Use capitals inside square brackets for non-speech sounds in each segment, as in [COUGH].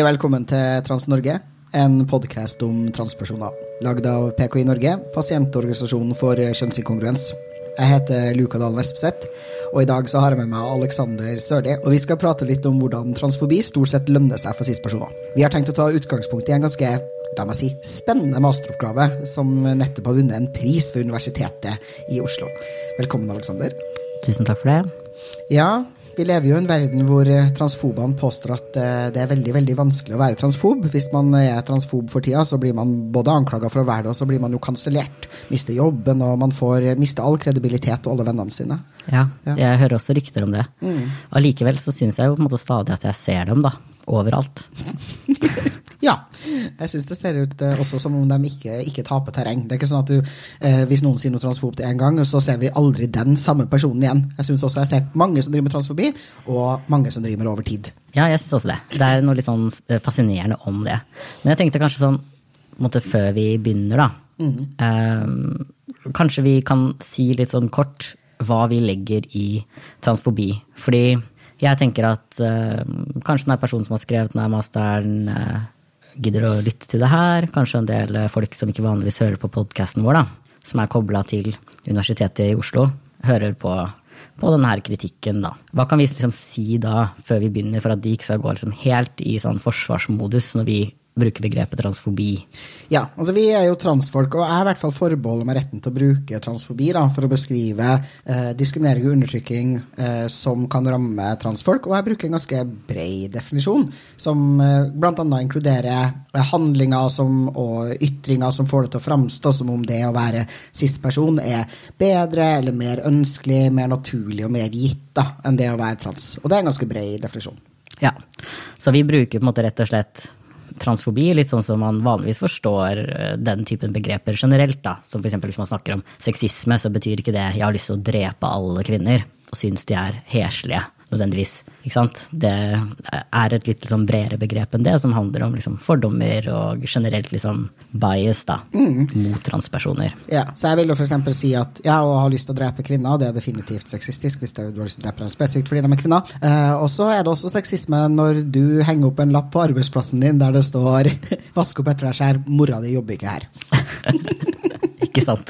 Hei velkommen til Trans-Norge, en podkast om transpersoner. Lagd av PKI Norge, pasientorganisasjonen for kjønnsinkongruens. Jeg heter Luka Dalen Espeseth, og i dag så har jeg med meg Alexander Sørli. Og vi skal prate litt om hvordan transfobi stort sett lønner seg for cis-personer. Vi har tenkt å ta utgangspunkt i en ganske la meg si, spennende masteroppgave som nettopp har vunnet en pris ved Universitetet i Oslo. Velkommen, Alexander. Tusen takk for det. Ja, vi lever jo i en verden hvor eh, transfobene påstår at eh, det er veldig veldig vanskelig å være transfob. Hvis man er transfob for tida, så blir man både anklaga for å være det, og så blir man jo kansellert. Mister jobben, og man får miste all kredibilitet og alle vennene sine. Ja, jeg hører også rykter om det. Mm. Allikevel så syns jeg jo på en måte stadig at jeg ser dem, da. Overalt. [LAUGHS] Ja. Jeg syns det ser ut eh, også som om de ikke, ikke taper terreng. Det er ikke sånn at du, eh, Hvis noen sier noe transfobt en gang, så ser vi aldri den samme personen igjen. Jeg syns også jeg ser mange som driver med transfobi, og mange som driver med det over tid. Ja, jeg syns også det. Det er noe litt sånn fascinerende om det. Men jeg tenkte kanskje sånn, måte før vi begynner, da. eh, kanskje vi kan si litt sånn kort hva vi legger i transfobi. Fordi jeg tenker at eh, kanskje den er personen som har skrevet denne masteren, eh, gidder å lytte til det her. Kanskje en del eh, folk som ikke vanligvis hører på podkasten vår, da, som er kobla til Universitetet i Oslo, hører på, på denne her kritikken, da. Hva kan vi liksom si da, før vi begynner, for at de ikke skal gå liksom helt i sånn forsvarsmodus når vi bruker begrepet transfobi? Ja, altså vi er jo transfolk, og jeg har i hvert fall forbeholder meg retten til å bruke transfobi da, for å beskrive eh, diskriminering og undertrykking eh, som kan ramme transfolk. Og jeg bruker en ganske bred definisjon, som eh, bl.a. inkluderer eh, handlinger som, og ytringer som får det til å framstå som om det å være cis-person er bedre eller mer ønskelig, mer naturlig og mer gitt da, enn det å være trans. Og det er en ganske bred definisjon. Ja. Så vi bruker på en måte rett og slett transfobi, litt sånn som man vanligvis forstår eh, den typen begreper generelt. da. Som f.eks. hvis man snakker om sexisme, så betyr ikke det 'jeg har lyst til å drepe alle kvinner' og syns de er heslige, nødvendigvis. Det er et litt liksom bredere begrep enn det, som handler om liksom fordommer og generelt liksom bias da, mot transpersoner. Ja, så jeg vil jo f.eks. si at ja, å ha lyst til å drepe kvinner, det er definitivt sexistisk hvis det, du har lyst til å drepe dem spesifikt fordi de er kvinner. Eh, og så er det også sexisme når du henger opp en lapp på arbeidsplassen din der det står [LAUGHS] 'vask opp etter deg sjæl, mora di jobber ikke her'. [LAUGHS] Ikke sant?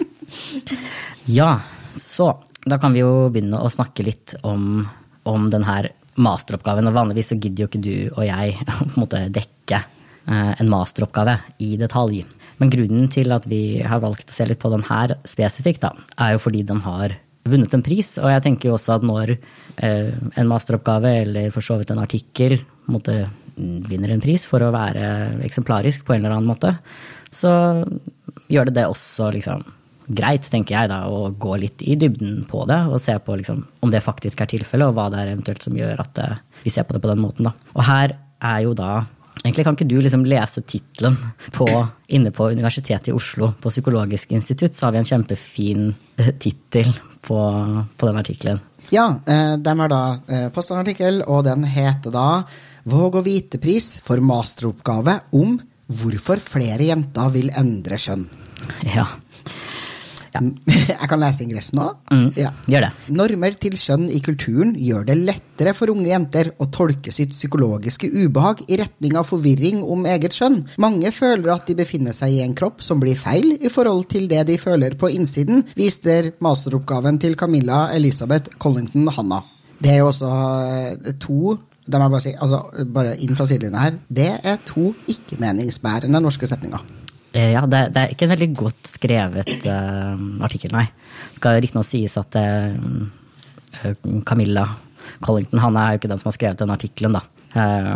Ja, så da kan vi jo begynne å snakke litt om, om denne masteroppgaven. Og vanligvis så gidder jo ikke du og jeg å [LAUGHS] på en måte dekke eh, en masteroppgave i detalj. Men grunnen til at vi har valgt å se litt på den her spesifikt, da, er jo fordi den har vunnet en pris. Og jeg tenker jo også at når eh, en masteroppgave, eller for så vidt en artikkel, måtte, vinner en pris for å være eksemplarisk på en eller annen måte, så gjør det det også liksom greit, tenker jeg, da, å gå litt i dybden på det og se på liksom, om det faktisk er tilfellet, og hva det er eventuelt som gjør at uh, vi ser på det på den måten. Da. Og her er jo da Egentlig kan ikke du liksom lese tittelen inne på Universitetet i Oslo, på Psykologisk institutt, så har vi en kjempefin uh, tittel på, på den artikkelen. Ja, den de har da postenartikkel, postet en artikkel, og den heter da 'Våg å vite-pris for masteroppgave om hvorfor flere jenter vil endre kjønn'. Ja. [LAUGHS] Jeg kan lese ingressen òg. Mm, Ja. Gjør det. Normer til kjønn i kulturen gjør det lettere for unge jenter å tolke sitt psykologiske ubehag i retning av forvirring om eget kjønn. Mange føler at de befinner seg i en kropp som blir feil i forhold til det de føler på innsiden, viser masteroppgaven til Camilla Elisabeth Collington Hanna. Det er jo også eh, to da må jeg bare si, altså bare inn fra sidelinja her, det er to ikke-meningsbærende norske setninger. Eh, Ja, det, det er ikke en veldig godt skrevet uh, artikkel, nei. Det skal riktignok sies at uh, Camilla Collington han er jo ikke den som har skrevet den artikkelen, da. Eh,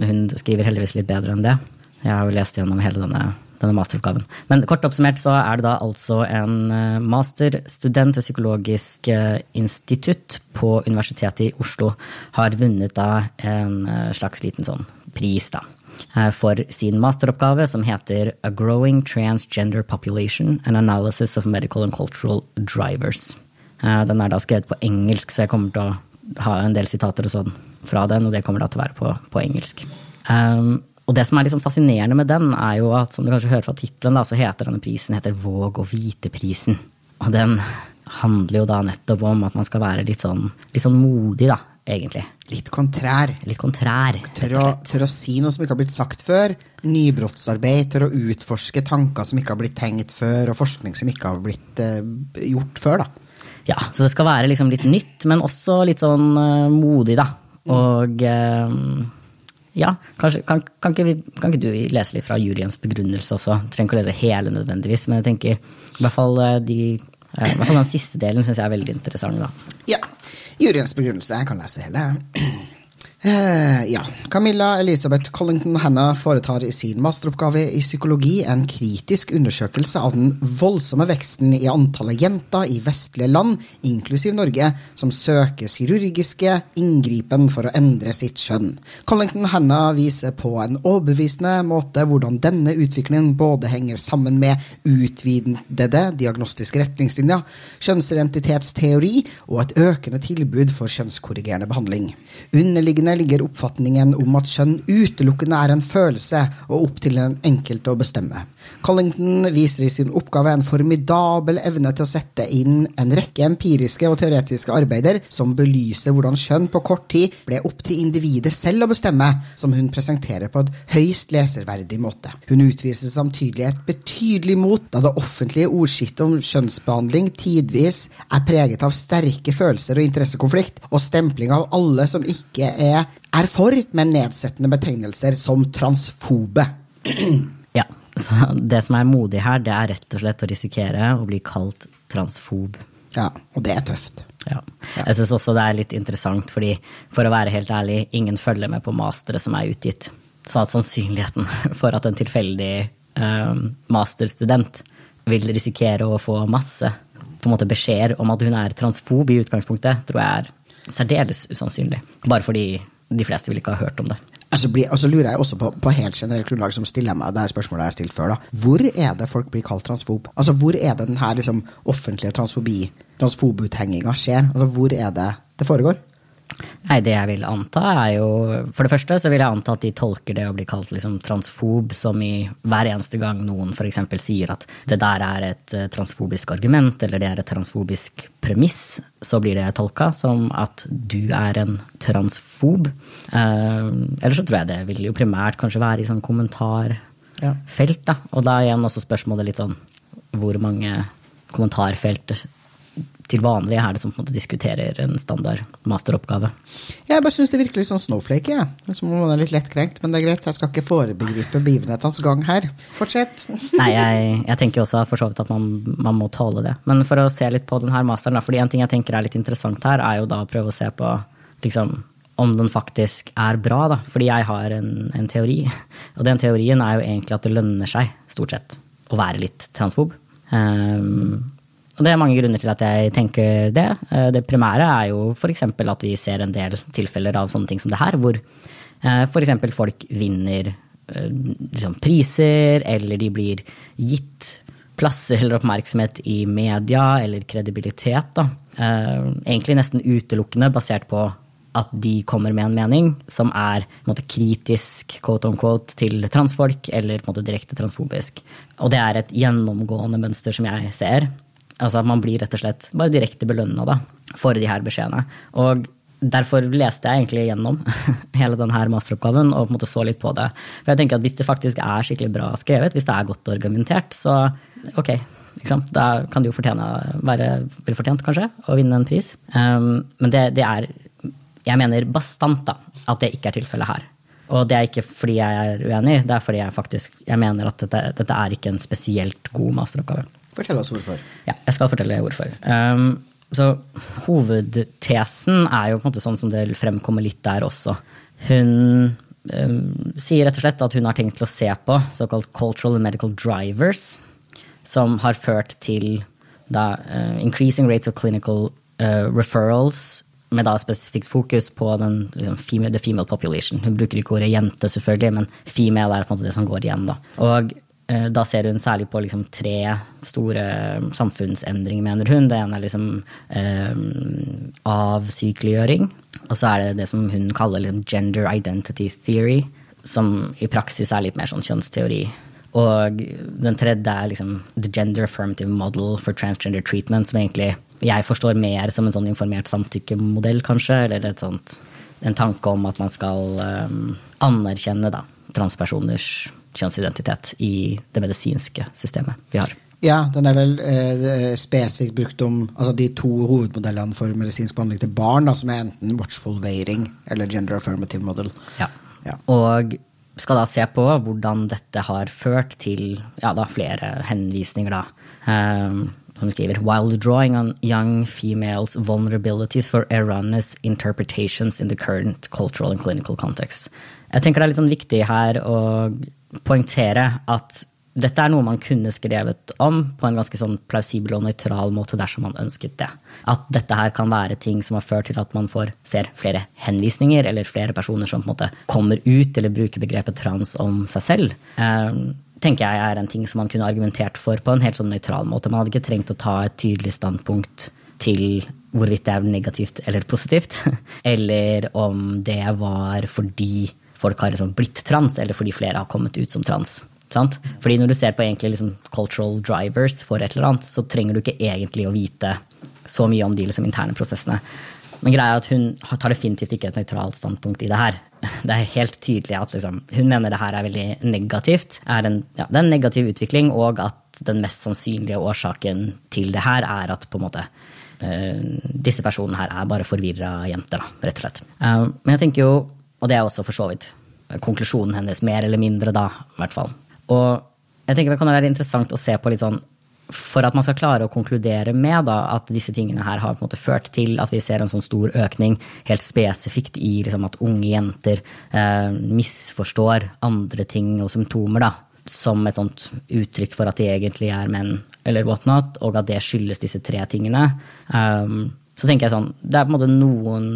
hun skriver heldigvis litt bedre enn det. Jeg har jo lest gjennom hele denne, denne masteroppgaven. Men kort oppsummert så er det da altså en masterstudent ved Psykologisk institutt på Universitetet i Oslo har vunnet da en slags liten sånn pris, da for sin masteroppgave som heter A Growing Transgender Population An Analysis of Medical and Cultural Drivers. Eh, Den er da skrevet på engelsk, så jeg kommer til å ha en del sitater og sånn fra den, og det kommer da til å være på, på engelsk. Um, og det som er litt sånn fascinerende med den, er jo at som du kanskje hører fra tittelen, så heter denne prisen heter Våg og vite-prisen. Og den handler jo da nettopp om at man skal være litt sånn, litt sånn modig, da. Egentlig. Litt kontrær. Litt kontrær. Tør å, tør å si noe som ikke har blitt sagt før. Nybrottsarbeid. Tør å utforske tanker som ikke har blitt tenkt før, og forskning som ikke har blitt uh, gjort før. da. Ja, så det skal være liksom litt nytt, men også litt sånn uh, modig, da. Og uh, ja, kanskje, kan, kan, ikke vi, kan, ikke du lese litt fra juryens begrunnelse også? Trenger ikke å lese hele nødvendigvis, men jeg tenker i hvert fall, de, i hvert fall den siste delen syns jeg er veldig interessant. da. Ja. Juryens begrunnelse. Jeg kan lese hele. Eh, ja. Camilla Elisabeth Collington Hanna foretar i sin masteroppgave i psykologi en kritisk undersøkelse av den voldsomme veksten i antallet jenter i vestlige land, inklusiv Norge, som søker kirurgiske inngripen for å endre sitt kjønn. Collington Hanna viser på en overbevisende måte hvordan denne utviklingen både henger sammen med utvidede diagnostiske retningslinjer, kjønnsidentitetsteori og et økende tilbud for kjønnskorrigerende behandling. Underliggende ligger oppfatningen om at kjønn utelukkende er en følelse og opp til den enkelte å bestemme. Collington viser i sin oppgave en formidabel evne til å sette inn en rekke empiriske og teoretiske arbeider som belyser hvordan kjønn på kort tid ble opp til individet selv å bestemme, som hun presenterer på et høyst leserverdig måte. Hun utviser samtidig et betydelig mot, da det offentlige ordskiftet om kjønnsbehandling tidvis er preget av sterke følelser og interessekonflikt, og stempling av alle som ikke er er for, men nedsettende betegnelser som transfobe. [CLEARS THROAT] ja, [LAUGHS] så det som er modig her, det er rett og slett å risikere å bli kalt transfob. Ja, og det er tøft. Ja. Jeg syns også det er litt interessant, fordi for å være helt ærlig, ingen følger med på mastere som er utgitt. Så at sannsynligheten [LAUGHS] for at en tilfeldig eh, masterstudent vil risikere å få masse på en måte beskjeder om at hun er transfob i utgangspunktet, tror jeg er særdeles usannsynlig. Bare fordi de fleste vil ikke ha hørt om det. Altså, bli, altså lurer jeg også på, på helt generelt grunnlag som stiller meg det er spørsmålet jeg har stilt før. da. Hvor er det folk blir kalt transfob? Altså, Hvor er det denne liksom, offentlige transfobi, transfobuthenginga skjer? Altså, Hvor er det det foregår? Nei, det jeg vil anta er jo For det første så vil jeg anta at de tolker det å bli kalt liksom transfob som i hver eneste gang noen f.eks. sier at det der er et eh, transfobisk argument, eller det er et transfobisk premiss, så blir det tolka som at du er en transfob. Eh, eller så tror jeg det vil jo primært kanskje være i sånn kommentarfelt, da. Og da igjen også spørsmålet litt sånn hvor mange kommentarfelt til vanlig er det som på en måte diskuterer en standard masteroppgave. Jeg bare syns det virker litt sånn snowflake. Ja. Som om man er litt lettkrenkt, men det er greit. Jeg skal ikke forebegripe begivenhetenes gang her. Fortsett. [LAUGHS] Nei, jeg, jeg, tenker også for så vidt at man, man, må tåle det. Men for å se litt på denne masteren, fordi en ting jeg tenker er litt interessant her, er jo da å prøve å se på liksom, om den faktisk er bra, da. Fordi jeg har en, en teori. [LAUGHS] Og den teorien er jo egentlig at det lønner seg, stort sett, å være litt transfob. Um, og det er mange grunner til at jeg tenker det. Eh, det primære er jo f.eks. at vi ser en del tilfeller av sånne ting som det her, hvor eh, f.eks. folk vinner eh, liksom, priser, eller de blir gitt plasser [LAUGHS] eller oppmerksomhet i media, eller kredibilitet. Da. Egentlig nesten utelukkende basert på at de kommer med en mening som er måte, kritisk quote on til transfolk, eller måte, direkte transfobisk. Og det er et gjennomgående mønster som jeg ser. Altså at man blir rett og slett bare direkte belønna for de her beskjedene. Og derfor leste jeg egentlig gjennom [LAUGHS] hele denne masteroppgaven og på en måte så litt på det. For jeg tenker at hvis det faktisk er skikkelig bra skrevet, hvis det er godt argumentert, så ok. Da kan det jo fortjene, være velfortjent, kanskje, å vinne en pris. Um, men det, det, er Jeg mener bastant da, at det ikke er tilfellet her. Og det er ikke fordi jeg er uenig, det er fordi jeg faktisk jeg mener at dette, dette er ikke en spesielt god masteroppgave. Fortell oss hvorfor. Ja, jeg skal fortelle hvorfor. Um, så hovedtesen er jo på en måte sånn som det fremkommer litt der også. Hun um, sier rett og slett at hun har tenkt til å se på såkalt cultural and medical drivers, som har ført til da, uh, increasing rates of clinical uh, referrals med da spesifikt fokus på den liksom, female, the female population. Hun bruker ikke ordet jente, selvfølgelig, men female er på en måte det som går igjen. da. Og da ser hun særlig på liksom tre store samfunnsendringer, mener hun. Det ene er liksom eh, avsykeliggjøring. Og så er det det som hun kaller liksom gender identity theory, som i praksis er litt mer sånn kjønnsteori. Og den tredje er liksom the gender affirmative model for transgender treatment, som egentlig jeg forstår mer som en sånn informert samtykkemodell, kanskje. Eller et sånt, en tanke om at man skal eh, anerkjenne da, transpersoners kjønnsidentitet i det medisinske systemet vi har. Ja, den er vel eh, spesifikt brukt om altså de to hovedmodellene for medisinsk behandling til barn, da, som er enten watchful waiting eller gender affirmative model. Ja. Ja. Og skal da se på hvordan dette har ført til ja, da, flere henvisninger, da. Um, som skriver While drawing on young females' vulnerabilities for erroneous interpretations in the current cultural and clinical context. Jeg tenker det er litt sånn viktig her å poengtere at dette er noe man kunne skrevet om på en ganske sånn plausibel og nøytral måte dersom man ønsket det. At dette her kan være ting som har ført til at man får, ser flere henvisninger, eller flere personer som på en måte kommer ut eller bruker begrepet trans om seg selv. Eh, tenker jeg er en ting som man kunne argumentert for på en helt sånn nøytral måte. Man hadde ikke trengt å ta et tydelig standpunkt til hvorvidt det er negativt eller positivt. [LAUGHS] Eller om det var fordi folk har liksom blitt trans, eller fordi flere har kommet ut som trans. Sant? Fordi når du ser på liksom cultural drivers for et eller annet, så trenger du ikke egentlig å vite så mye om de liksom interne prosessene. Men greia er at hun tar definitivt ikke et nøytralt standpunkt i det her. [LAUGHS] Det er helt tydelig at liksom, hun mener det her er veldig negativt. Er en, ja, det er en negativ utvikling, og at den mest sannsynlige årsaken til det her er at på en måte uh, disse personene her er bare forvirra jenter, da, rett og slett. Uh, men jeg tenker jo, og det er også for så vidt konklusjonen hennes, mer eller mindre da, i hvert fall. Og jeg tenker det kan være interessant å se på litt sånn for at man skal klare å konkludere med da, at disse tingene her har på en måte ført til at vi ser en sånn stor økning helt spesifikt i liksom, at unge jenter eh, misforstår andre ting og symptomer da, som et sånt uttrykk for at de egentlig er menn, eller whatnot, og at det skyldes disse tre tingene. Um, så tenker jeg sånn, Det er på en måte noen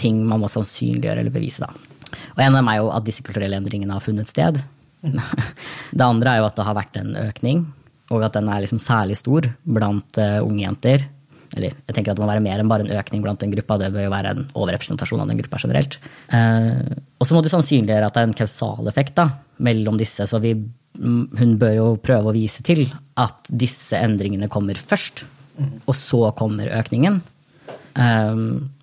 ting man må sannsynliggjøre eller bevise. da. Og en av dem er jo at disse kulturelle endringene har funnet sted. [LAUGHS] Det andre er jo at det har vært en økning, og at den er liksom særlig stor blant uh, unge jenter. Eller jeg tenker at det må være mer enn bare en økning blant den gruppa. Det bør jo være en overrepresentasjon av den gruppa generelt. Uh, og så må du sannsynliggjøre at det er en kausal effekt da, mellom disse. Så vi, hun bør jo prøve å vise til at disse endringene kommer først, og så kommer økningen. Um,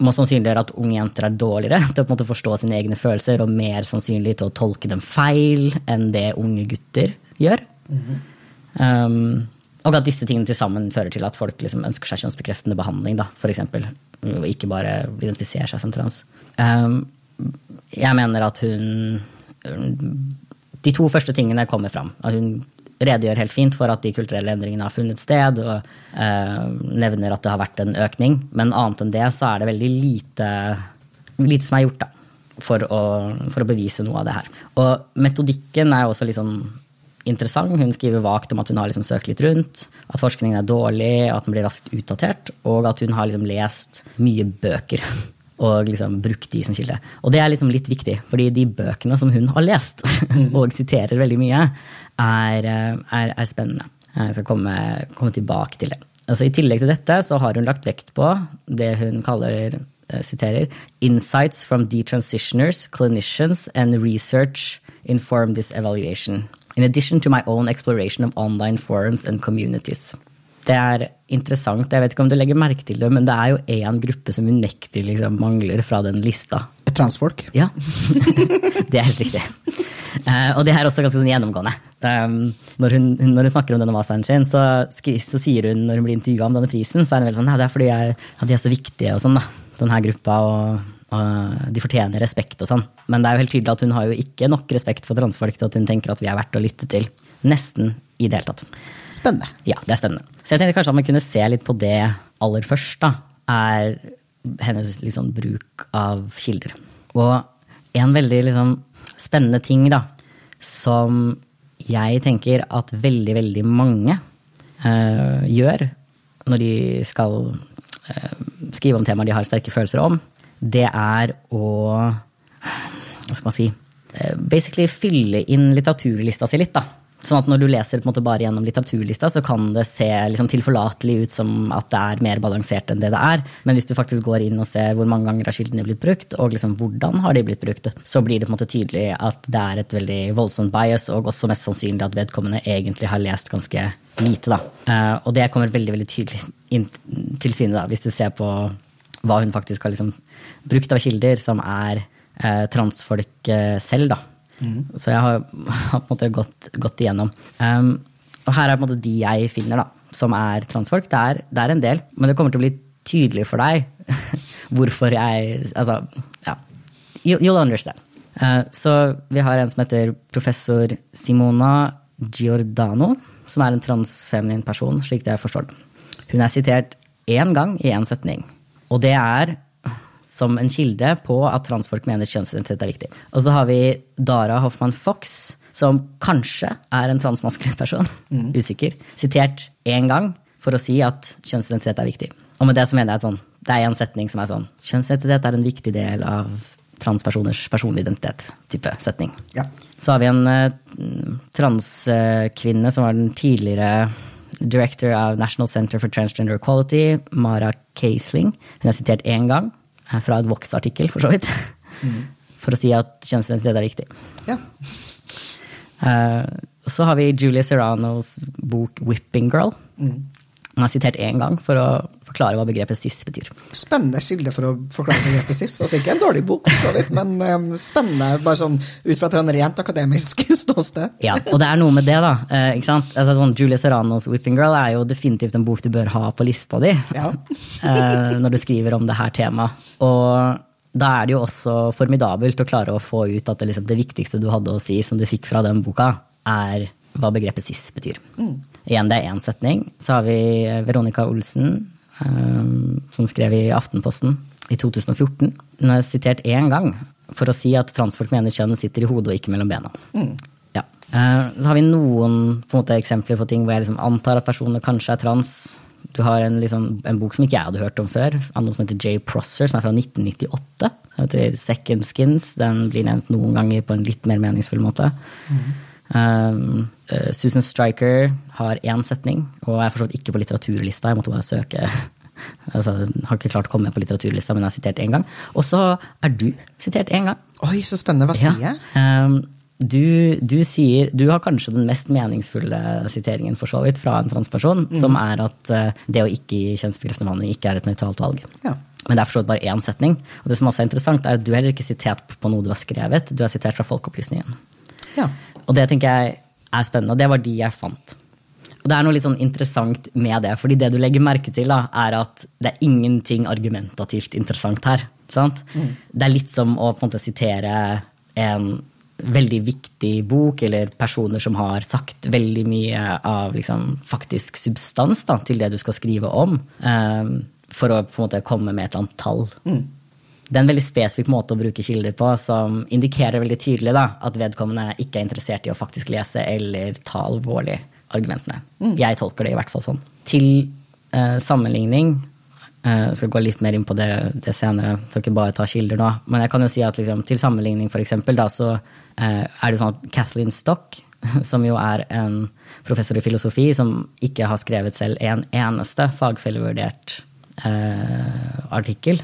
må sannsynliggjøre at unge jenter er dårligere til å på en måte forstå sine egne følelser og mer sannsynlig til å tolke dem feil enn det unge gutter gjør. Mm -hmm. um, og at disse tingene til sammen fører til at folk liksom ønsker seg kjønnsbekreftende behandling, da, eksempel, Og ikke bare identifiserer seg som trans. Um, jeg mener at hun De to første tingene kommer fram. At hun redegjør helt fint for at de kulturelle endringene har funnet sted, og eh, nevner at det har vært en økning. Men annet enn det så er det veldig lite, lite som er gjort da, for å, for å, bevise noe av det her. Og metodikken er også litt sånn interessant. Hun skriver vagt om at hun har liksom søkt litt rundt, at forskningen er dårlig, at den blir raskt utdatert, og at hun har liksom lest mye bøker [LAUGHS] og liksom brukt de som kilde. Og det er liksom litt viktig, fordi de bøkene som hun har lest, [LAUGHS] og siterer veldig mye, er, eh, er, er spennende. Jeg skal komme, komme, tilbake til det. Altså, I tillegg til dette så har hun lagt vekt på det hun kaller eh, siterer, Insights from detransitioners, clinicians and research inform this evaluation. In addition to my own exploration of online forums and communities. Det er interessant. Jeg vet ikke om du legger merke til det, men det er jo én gruppe som unektelig liksom mangler fra den lista. Transfolk? Ja. [LAUGHS] det er helt riktig. Uh, og det er også ganske sånn gjennomgående. Um, når, hun, når, hun, snakker om denne masteren sin, så, så, sier hun når hun blir intervjua om denne prisen, så er hun veldig sånn ja, det er fordi jeg, ja, de er så viktige og sånn, da. Denne gruppa. og, og de fortjener respekt og sånn. Men det er jo helt tydelig at hun har jo ikke nok respekt for transfolk til at hun tenker at vi er verdt å lytte til. Nesten i det hele tatt. Spennende. Ja, det er spennende. Så jeg tenkte kanskje at man kunne se litt på det aller først, da. Er hennes liksom, bruk av kilder. Og en veldig liksom, spennende ting da, som jeg tenker at veldig, veldig mange øh, gjør når de skal øh, skrive om temaer de har sterke følelser om, det er å Hva skal man si? Uh, basically fylle inn litteraturlista si litt, da. Sånn at når du leser måte, bare gjennom litteraturlista, så kan det se liksom, tilforlatelig ut som at det er mer balansert enn det det er. Men hvis du faktisk går inn og ser hvor mange ganger har kildene blitt brukt, og liksom, hvordan har de blitt brukt, så blir det på en måte tydelig at det er et veldig voldsomt bias, og også mest sannsynlig at vedkommende egentlig har lest ganske lite. Da. Uh, og det kommer veldig veldig tydelig inn til syne, da, hvis du ser på hva hun faktisk har liksom brukt av kilder som er uh, transfolk uh, selv, da. Så jeg har, [LAUGHS] har på en måte gått, gått igjennom. Um, og her er på en måte de jeg finner, da, som er transfolk. Det er, det er en del, men det kommer til å bli tydelig for deg [LAUGHS] hvorfor jeg Altså, ja. You, you'll understand. Uh, så vi har en som heter professor Simona Giordano, som er en transfeminin person, slik jeg forstår det. Hun er sitert én gang i én setning. Og det er som en kilde på at transfolk mener kjønnsidentitet er viktig. Og så har vi Dara Hoffmann Fox, som kanskje er en transmaskulin person. Usikker. Sitert én gang for å si at kjønnsidentitet er viktig. Og med det så mener jeg at sånn, det er en setning som er sånn Kjønnsidentitet er en viktig del av transpersoners personlige identitet. type setning. Ja. Så har vi en uh, transkvinne som var den tidligere director av National Center for Transgender Equality, Mara Casling. Hun er sitert én gang, fra en Vox-artikkel, for så vidt, for å si at kjønnsidentitet er viktig. ja. Uh, så har vi Julie Serranos bok 'Whipping Girl'. Hun er sitert én gang for å forklare hva begrepet SIS betyr. Spennende kilde for å forklare begrepet SIS. Altså ikke en dårlig bok, for så vidt, men um, spennende bare sånn ut fra et rent akademisk [LAUGHS] ståsted. Ja, og det er noe med det, da. eh, ikke sant? Altså, sånn, Julia Serranos 'Whipping Girl' er jo definitivt en bok du bør ha på lista di Ja. eh, når du skriver om det her temaet. Og da er det jo også formidabelt å klare å få ut at det, liksom, det viktigste du hadde å si, som du fikk fra den boka, er hva begrepet SIS betyr. Igjen, det er én setning. Så har vi Veronica Olsen, eh, som skrev i Aftenposten i 2014. Hun er sitert én gang for å si at transfolk mener kjønnet sitter i hodet og ikke mellom bena. Ja. Eh, Så har vi noen på måte, eksempler på ting hvor jeg liksom antar at personene kanskje er trans. Du har en, liksom, en bok som ikke jeg hadde hørt om før, av noen som heter Jay Prosser, som er fra 1998. Den heter Second Skins. Den blir nevnt noen ganger på en litt mer meningsfull måte. Um, eh, Susan Striker har én setning, og er for så vidt ikke på litteraturlista. Jeg måtte bare søke. [LAUGHS] Altså, jeg har ikke klart å komme med på litteraturlista, men jeg har sitert én gang. Og så er du sitert én gang. Oi, så spennende. Hva sier jeg? Um, du, du sier Du har kanskje den mest meningsfulle siteringen for så vidt fra en transperson, som er at eh, det å ikke gi kjønnsbekreftende behandling ikke er et nøytralt valg. Ja. Men det er for så vidt bare én setning. Og det som også er interessant, er at du er heller ikke sitert på noe du har skrevet, du er sitert fra Folkeopplysningen. ja. Og det tenker jeg er spennende, og det var de jeg fant. Og det er noe litt sånn interessant med det, fordi det du legger merke til, da, er at det er ingenting argumentativt interessant her. Sant? Det er litt som å på en måte sitere en veldig viktig bok, eller personer som har sagt veldig mye av liksom, faktisk substans da, til det du skal skrive om, um, for å på en måte komme med et eller annet tall. Det er en veldig spesifikk måte å bruke kilder på som indikerer veldig tydelig da, at vedkommende ikke er interessert i å faktisk lese eller ta alvorlig argumentene. Jeg tolker det i hvert fall sånn. Til eh, sammenligning eh, Jeg skal gå litt mer inn på det, det senere, skal ikke bare ta kilder nå. Men jeg kan jo si at liksom, til sammenligning, for eksempel, da, så eh, er det sånn at Kathleen Stock, [LAUGHS] som jo er en professor i filosofi, som ikke har skrevet selv en eneste fagfellevurdert eh, artikkel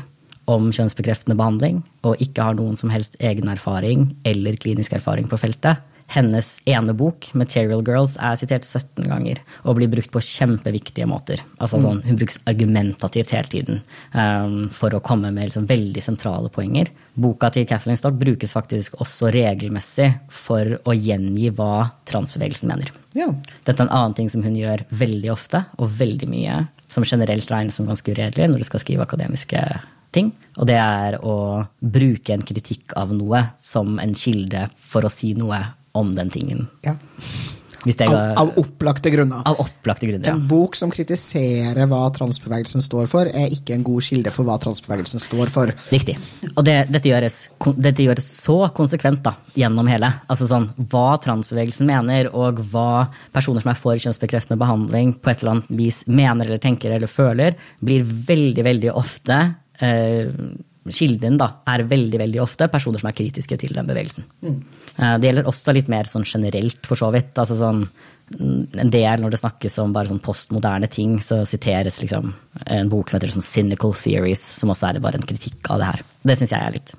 om kjønnsbekreftende behandling, og ikke har noen som helst egen erfaring eller klinisk erfaring på feltet. Hennes ene bok, 'Material Girls', er sitert 17 ganger og blir brukt på kjempeviktige måter. Altså sånn, Hun brukes argumentativt hele tiden um, for å komme med liksom veldig sentrale poenger. Boka til Kathleen Stock brukes faktisk også regelmessig for å gjengi hva transbevegelsen mener. ja. Dette er en annen ting som hun gjør veldig ofte, og veldig mye, som generelt regnes som ganske uredelig når du skal skrive akademiske ting. Og det er å bruke en kritikk av noe som en kilde for å si noe om den tingen. ja. Det Av, av opplagte grunner. av opplagte grunner, ja. En bok som kritiserer hva transbevegelsen står for, er ikke en god kilde for hva transbevegelsen står for. Riktig. Og det, dette, gjøres, dette gjøres så konsekvent da, gjennom hele. Altså sånn, Hva transbevegelsen mener, og hva personer som er for kjønnsbekreftende behandling, på et eller annet vis mener eller tenker eller føler, blir veldig, veldig ofte Kilden da, er veldig veldig ofte personer som er kritiske til den bevegelsen. Eh, det gjelder også litt mer sånn generelt, for så vidt. altså sånn mm, en del når det snakkes om bare sånn postmoderne ting, så siteres liksom en bok som heter sånn Cynical Theories, som også er bare en kritikk av det her. Det syns jeg er litt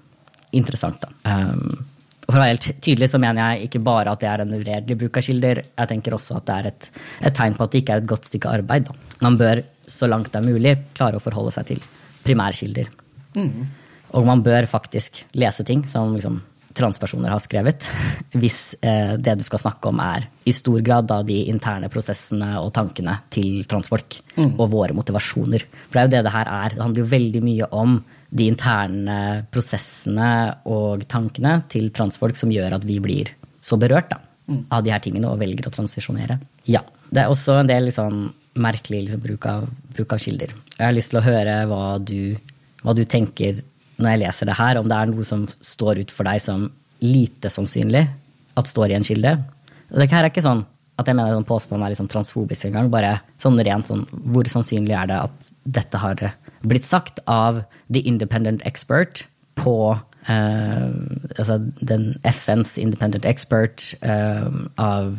interessant, da. Um, for å være helt tydelig så mener jeg ikke bare at det er en uredelig bruk av kilder, jeg tenker også at det er et, et tegn på at det ikke er et godt stykke arbeid. Da. Man bør så langt det er mulig klare å forholde seg til primærkilder. Mm. Og man bør faktisk lese ting som liksom, transpersoner har skrevet, [LAUGHS] hvis eh, det du skal snakke om er i stor grad da de interne prosessene og tankene til transfolk. Mm. Og våre motivasjoner. For det er jo det det her er. Det handler jo veldig mye om de interne prosessene og tankene til transfolk som gjør at vi blir så berørt da, mm. av de her tingene og velger å transisjonere. Ja. Det er også en del liksom, merkelig liksom, bruk, av, bruk, av, kilder. Jeg har lyst til å høre hva du, hva du tenker når jeg leser det her, om det er noe som står ut for deg som lite sannsynlig at står i en kilde. Det her er ikke sånn at jeg mener at påstanden er liksom transfobisk engang. Bare sånn rent sånn Hvor sannsynlig er det at dette har blitt sagt av the independent expert på uh, altså den FNs independent expert uh, av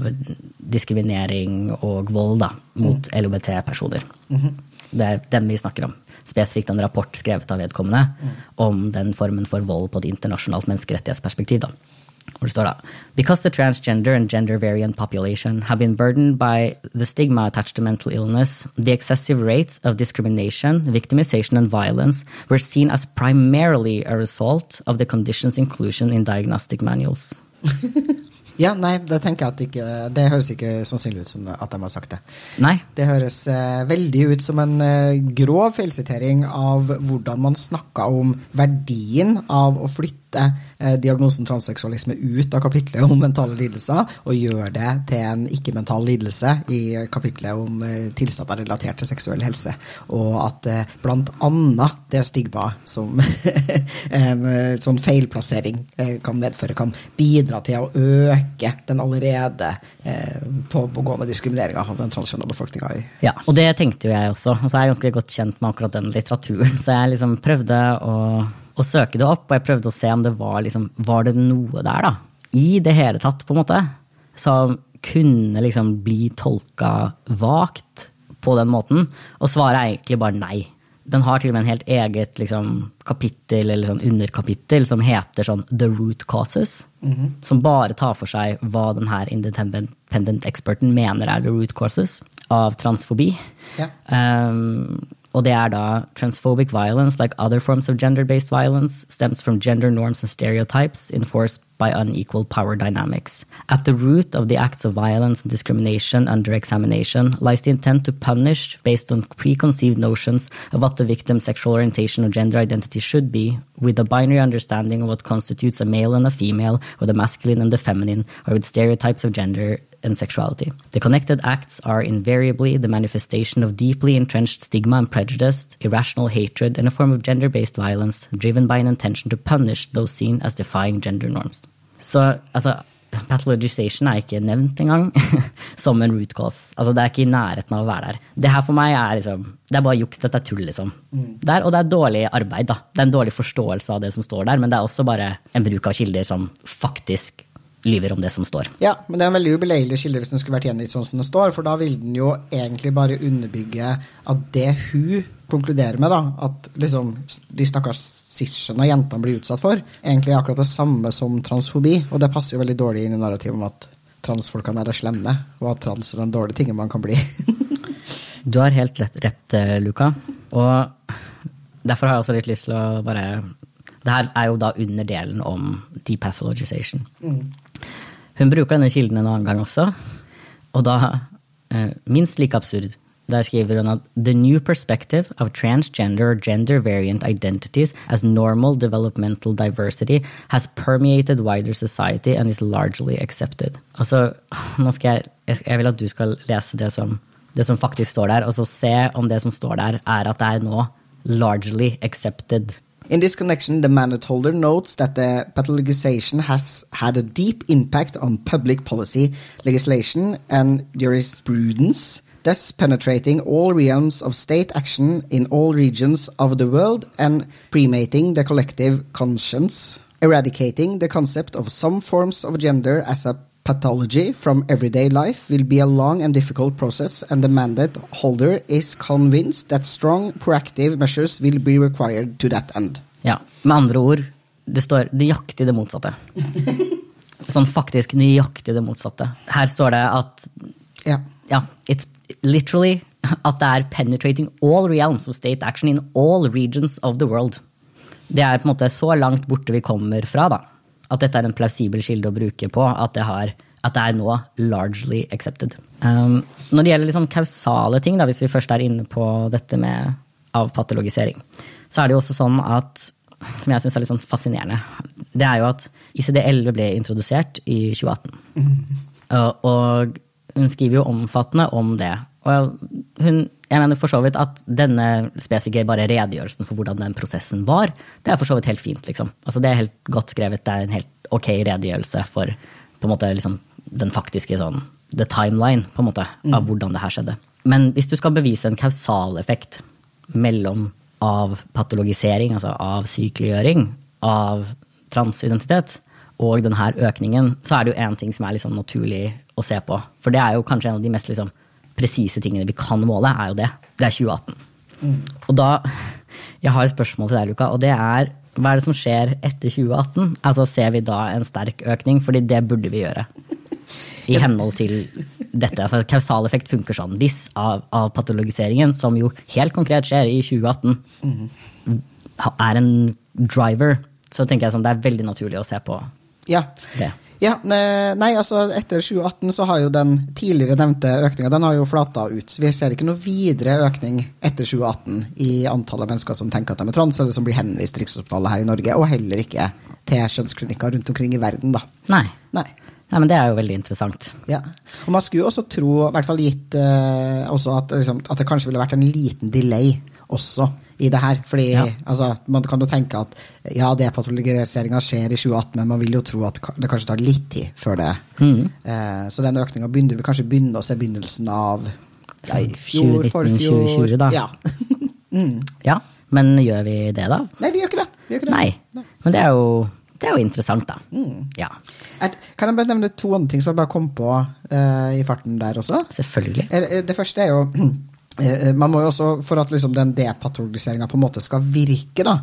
diskriminering og vold da, mot mm. LHBT-personer. Mm -hmm. Det er dem vi snakker om spesifikt en rapport skrevet av vedkommende mm. om den formen for vold på et internasjonalt menneskerettighetsperspektiv. da. Hvor det står da Because the transgender and gender variant population have been burdened by the stigma attached to mental illness, the excessive rates of discrimination, victimization, and violence were seen as primarily a result of the condition's inclusion in diagnostic manuals. [LAUGHS] Ja, nei, det tenker jeg at ikke Det høres ikke sannsynlig ut som at de har sagt det. Nei. Det høres uh, veldig ut som en uh, grov feilsitering av hvordan man snakka om verdien av å flytte Eh, diagnosen transseksualisme ut av kapitlet om mentale lidelser, og gjør det til en ikke-mental lidelse i kapitlet om eh, tilstander relatert til seksuell helse. Og at eh, blant annet det stigmaet som [LAUGHS] en sånn feilplassering kan medføre, kan bidra til å øke den allerede pågående diskrimineringa av den transkjønna befolkninga. Ja, og det tenkte jo jeg også. Og så er jeg ganske godt kjent med akkurat den litteraturen, så jeg liksom prøvde å å søke det opp, og jeg prøvde å se om det var, liksom, var det noe der, da, i det hele tatt, på en måte, som kunne liksom bli tolka vagt på den måten. Og svaret er egentlig bare nei. Den har til og med en helt eget liksom, kapittel eller sånn underkapittel som heter sånn The Root Causes. Mm -hmm. Som bare tar for seg hva denne independent experten mener er the root causes av transfobi. Ja. Um, Og det er da transphobic violence, like other forms of gender-based violence, stems from gender norms and stereotypes enforced by unequal power dynamics. At the root of the acts of violence and discrimination under examination lies the intent to punish based on preconceived notions of what the victim's sexual orientation or gender identity should be, with a binary understanding of what constitutes a male and a female, or the masculine and the feminine, or with stereotypes of gender and sexuality. The connected acts are invariably the manifestation of deeply entrenched stigma and prejudice, irrational hatred, and a form of gender based violence driven by an intention to punish those seen as defying gender norms. Så altså, pathologization er ikke nevnt engang [LAUGHS] som en root cause. Altså, det er ikke i nærheten av å være der. Det her for meg er liksom, det er bare juks, dette er tull, liksom. Mm. Der, og det er dårlig arbeid, da. Det er en dårlig forståelse av det som står der, men det er også bare en bruk av kilder som faktisk lyver om det som står. Ja, men det er en veldig ubeleilig skille hvis den skulle vært gjengitt sånn som det står, for da vil den jo egentlig bare underbygge at det hun konkluderer med, da, at liksom de stakkars og jentene blir utsatt for, egentlig er akkurat det samme som transfobi, og det passer jo veldig dårlig inn i narrativet om at transfolkene er det slemme, og at trans er den dårlige tingen man kan bli. [LAUGHS] du har helt rett, rett, eh, Luka. Og derfor har jeg også litt lyst til å bare Det her er jo da under delen om depathologization. Mm. Hun bruker denne kilden en annen gang også, og da eh, minst like absurd. Der skriver hun at the new perspective of transgender or gender variant identities as normal developmental diversity has permeated wider society and is largely accepted. Altså, nå skal jeg, jeg vil at du skal lese det som, det som faktisk står der, og så se om det som står der, er at det er nå largely accepted. In this connection, the mandate holder notes that the pathologization has had a deep impact on public policy, legislation, and jurisprudence, thus penetrating all realms of state action in all regions of the world and premating the collective conscience, eradicating the concept of some forms of gender as a pathology from everyday life will be a long and difficult process, and the mandate holder is convinced that strong proactive measures will be required to that end. Ja, med andre ord, det står nøyaktig det motsatte. [LAUGHS] Sånn faktisk nøyaktig det motsatte. Her står det at Ja. ja, it's literally at det er penetrating all realms of state action in all regions of the world. Det er på en måte så langt borte vi kommer fra, da. At dette er en plausibel kilde å bruke på. At det, har, at det er nå largely accepted. Um, når det gjelder liksom kausale ting, da, hvis vi først er inne på dette med avpatologisering, så er det jo også sånn at som jeg syns er litt sånn fascinerende, det er jo at ICD-11 ble introdusert i 2018. Og, og hun skriver jo omfattende om det. Og hun, jeg mener for så vidt at denne spesifikke bare redegjørelsen for hvordan den prosessen var, det er for så vidt helt fint, liksom. Altså det er helt godt skrevet, det er en helt ok redegjørelse for på en måte liksom den faktiske sånn the timeline på en måte, av hvordan det her skjedde. Men hvis du skal bevise en kausal effekt mellom av patologisering, altså av sykeliggjøring, av transidentitet, og denne økningen, så er det jo én ting som er liksom naturlig å se på. For det er jo kanskje en av de mest liksom presise tingene vi kan måle, er jo det. Det er 2018. Og da Jeg har et spørsmål til deg, Luka, og det er hva er det som skjer etter 2018? Altså Ser vi da en sterk økning? Fordi det burde vi gjøre. I henhold til dette. altså Kausal effekt funker sånn. Hvis av, av patologiseringen, som jo helt konkret skjer i 2018, er en driver, så tenker jeg sånn det er veldig naturlig å se på Ja. det. Ja, nei, altså Etter 2018 så har jo den tidligere nevnte økninga den har jo flata ut. Vi ser ikke noe videre økning etter 2018 i antallet mennesker som tenker at de er trans, eller som blir henvist til Rikshospitalet her i Norge, og heller ikke til kjønnsklinikker rundt omkring i verden. da. Nei. Nei. Nei, men det er jo veldig interessant. Ja. Og man skulle jo også tro, i hvert fall gitt eh, også at, liksom, at det kanskje ville vært en liten delay også i det her. Fordi Ja. altså, man kan jo tenke at ja, depatologiseringa skjer i 2018, men man vil jo tro at det kanskje tar litt tid før det. Mm. Eh, så den økninga begynner vi kanskje begynne å se begynnelsen av ja, i fjor, 2019, forfjor 2020 da. Ja. [LAUGHS] mm. Ja, men gjør vi det, da? Nei, vi gjør ikke det. Vi gjør ikke det. Nei. Men det er jo, det er jo interessant, da. Ja, Et, kan jeg bare nevne to andre ting som jeg bare kom på uh, i farten der også? selvfølgelig. Det første er jo [CLEARS THROAT] man må jo også, For at liksom den depatologiseringa på en måte skal virke, da,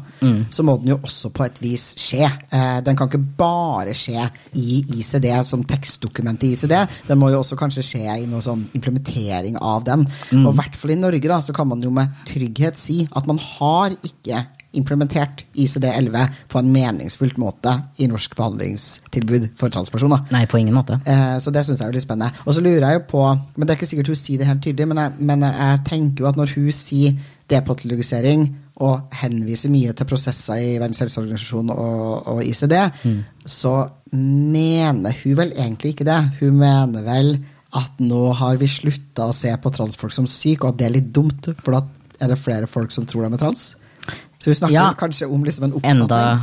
så må den jo også på et vis skje. Eh, Den kan ikke bare skje i ICD som tekstdokument i ICD. Den må jo også kanskje skje i noe sånn implementering av den. Og i hvert fall i Norge da, så kan man jo med trygghet si at man har ikke implementert ICD-11 på en meningsfullt måte i norsk behandlingstilbud for transpersoner. Nei, på ingen måte. Eh, så det syns jeg er litt spennende. Og så lurer jeg jo på Men det er ikke sikkert hun sier det helt tydelig, men jeg, men jeg tenker jo at når hun sier depatologisering og henviser mye til prosesser i Verdens helseorganisasjon og, og ICD, så mener hun vel egentlig ikke det. Hun mener vel at nå har vi slutta å se på transfolk som syke, og at det er litt dumt, for da er det flere folk som tror de er trans. Så hun snakker Ja. kanskje om liksom en Enda,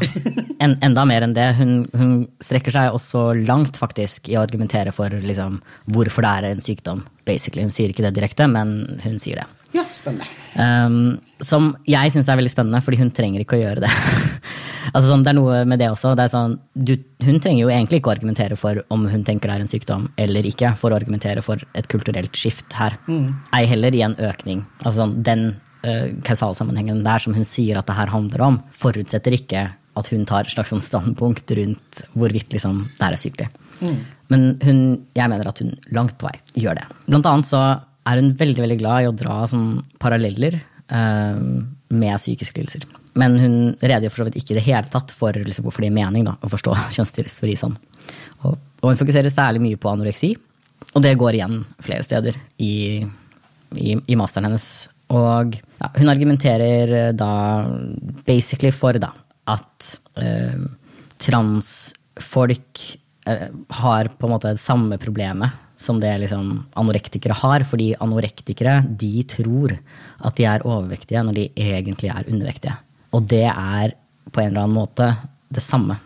en, enda mer enn det. Hun, hun strekker seg også langt faktisk i å argumentere for liksom, hvorfor det er en sykdom. Basically. Hun sier ikke det direkte, men hun sier det. Ja, spennende. Um, som jeg syns er veldig spennende, fordi hun trenger ikke å gjøre det. [LAUGHS] altså sånn, Det er noe med det også. Det sånn, du, hun trenger jo egentlig ikke å argumentere for om hun tenker det er en sykdom eller ikke, for å argumentere for et kulturelt skift her. Ei heller i en økning. Altså sånn, Den kausalsammenhengen der som hun sier at det her handler om, forutsetter ikke at hun tar et slags sånn standpunkt rundt hvorvidt liksom, det her er sykelig. Men hun, jeg mener at hun langt på vei gjør det. Blant annet så er hun veldig veldig glad i å dra sånn paralleller eh, med psykiske lidelser. Men hun redegjør for så vidt ikke i det hele tatt for liksom, hvorfor det gir mening da, å forstå [LAUGHS] kjønnsdysfori sånn. Og, og hun fokuserer særlig mye på anoreksi, og det går igjen flere steder i, i, i masteren hennes. Og ja, hun argumenterer eh, da basically for da, at eh, transfolk eh, har på en måte det samme problemet som det liksom anorektikere har. Fordi anorektikere de tror at de er overvektige når de egentlig er undervektige. Og det er på en eller annen måte det samme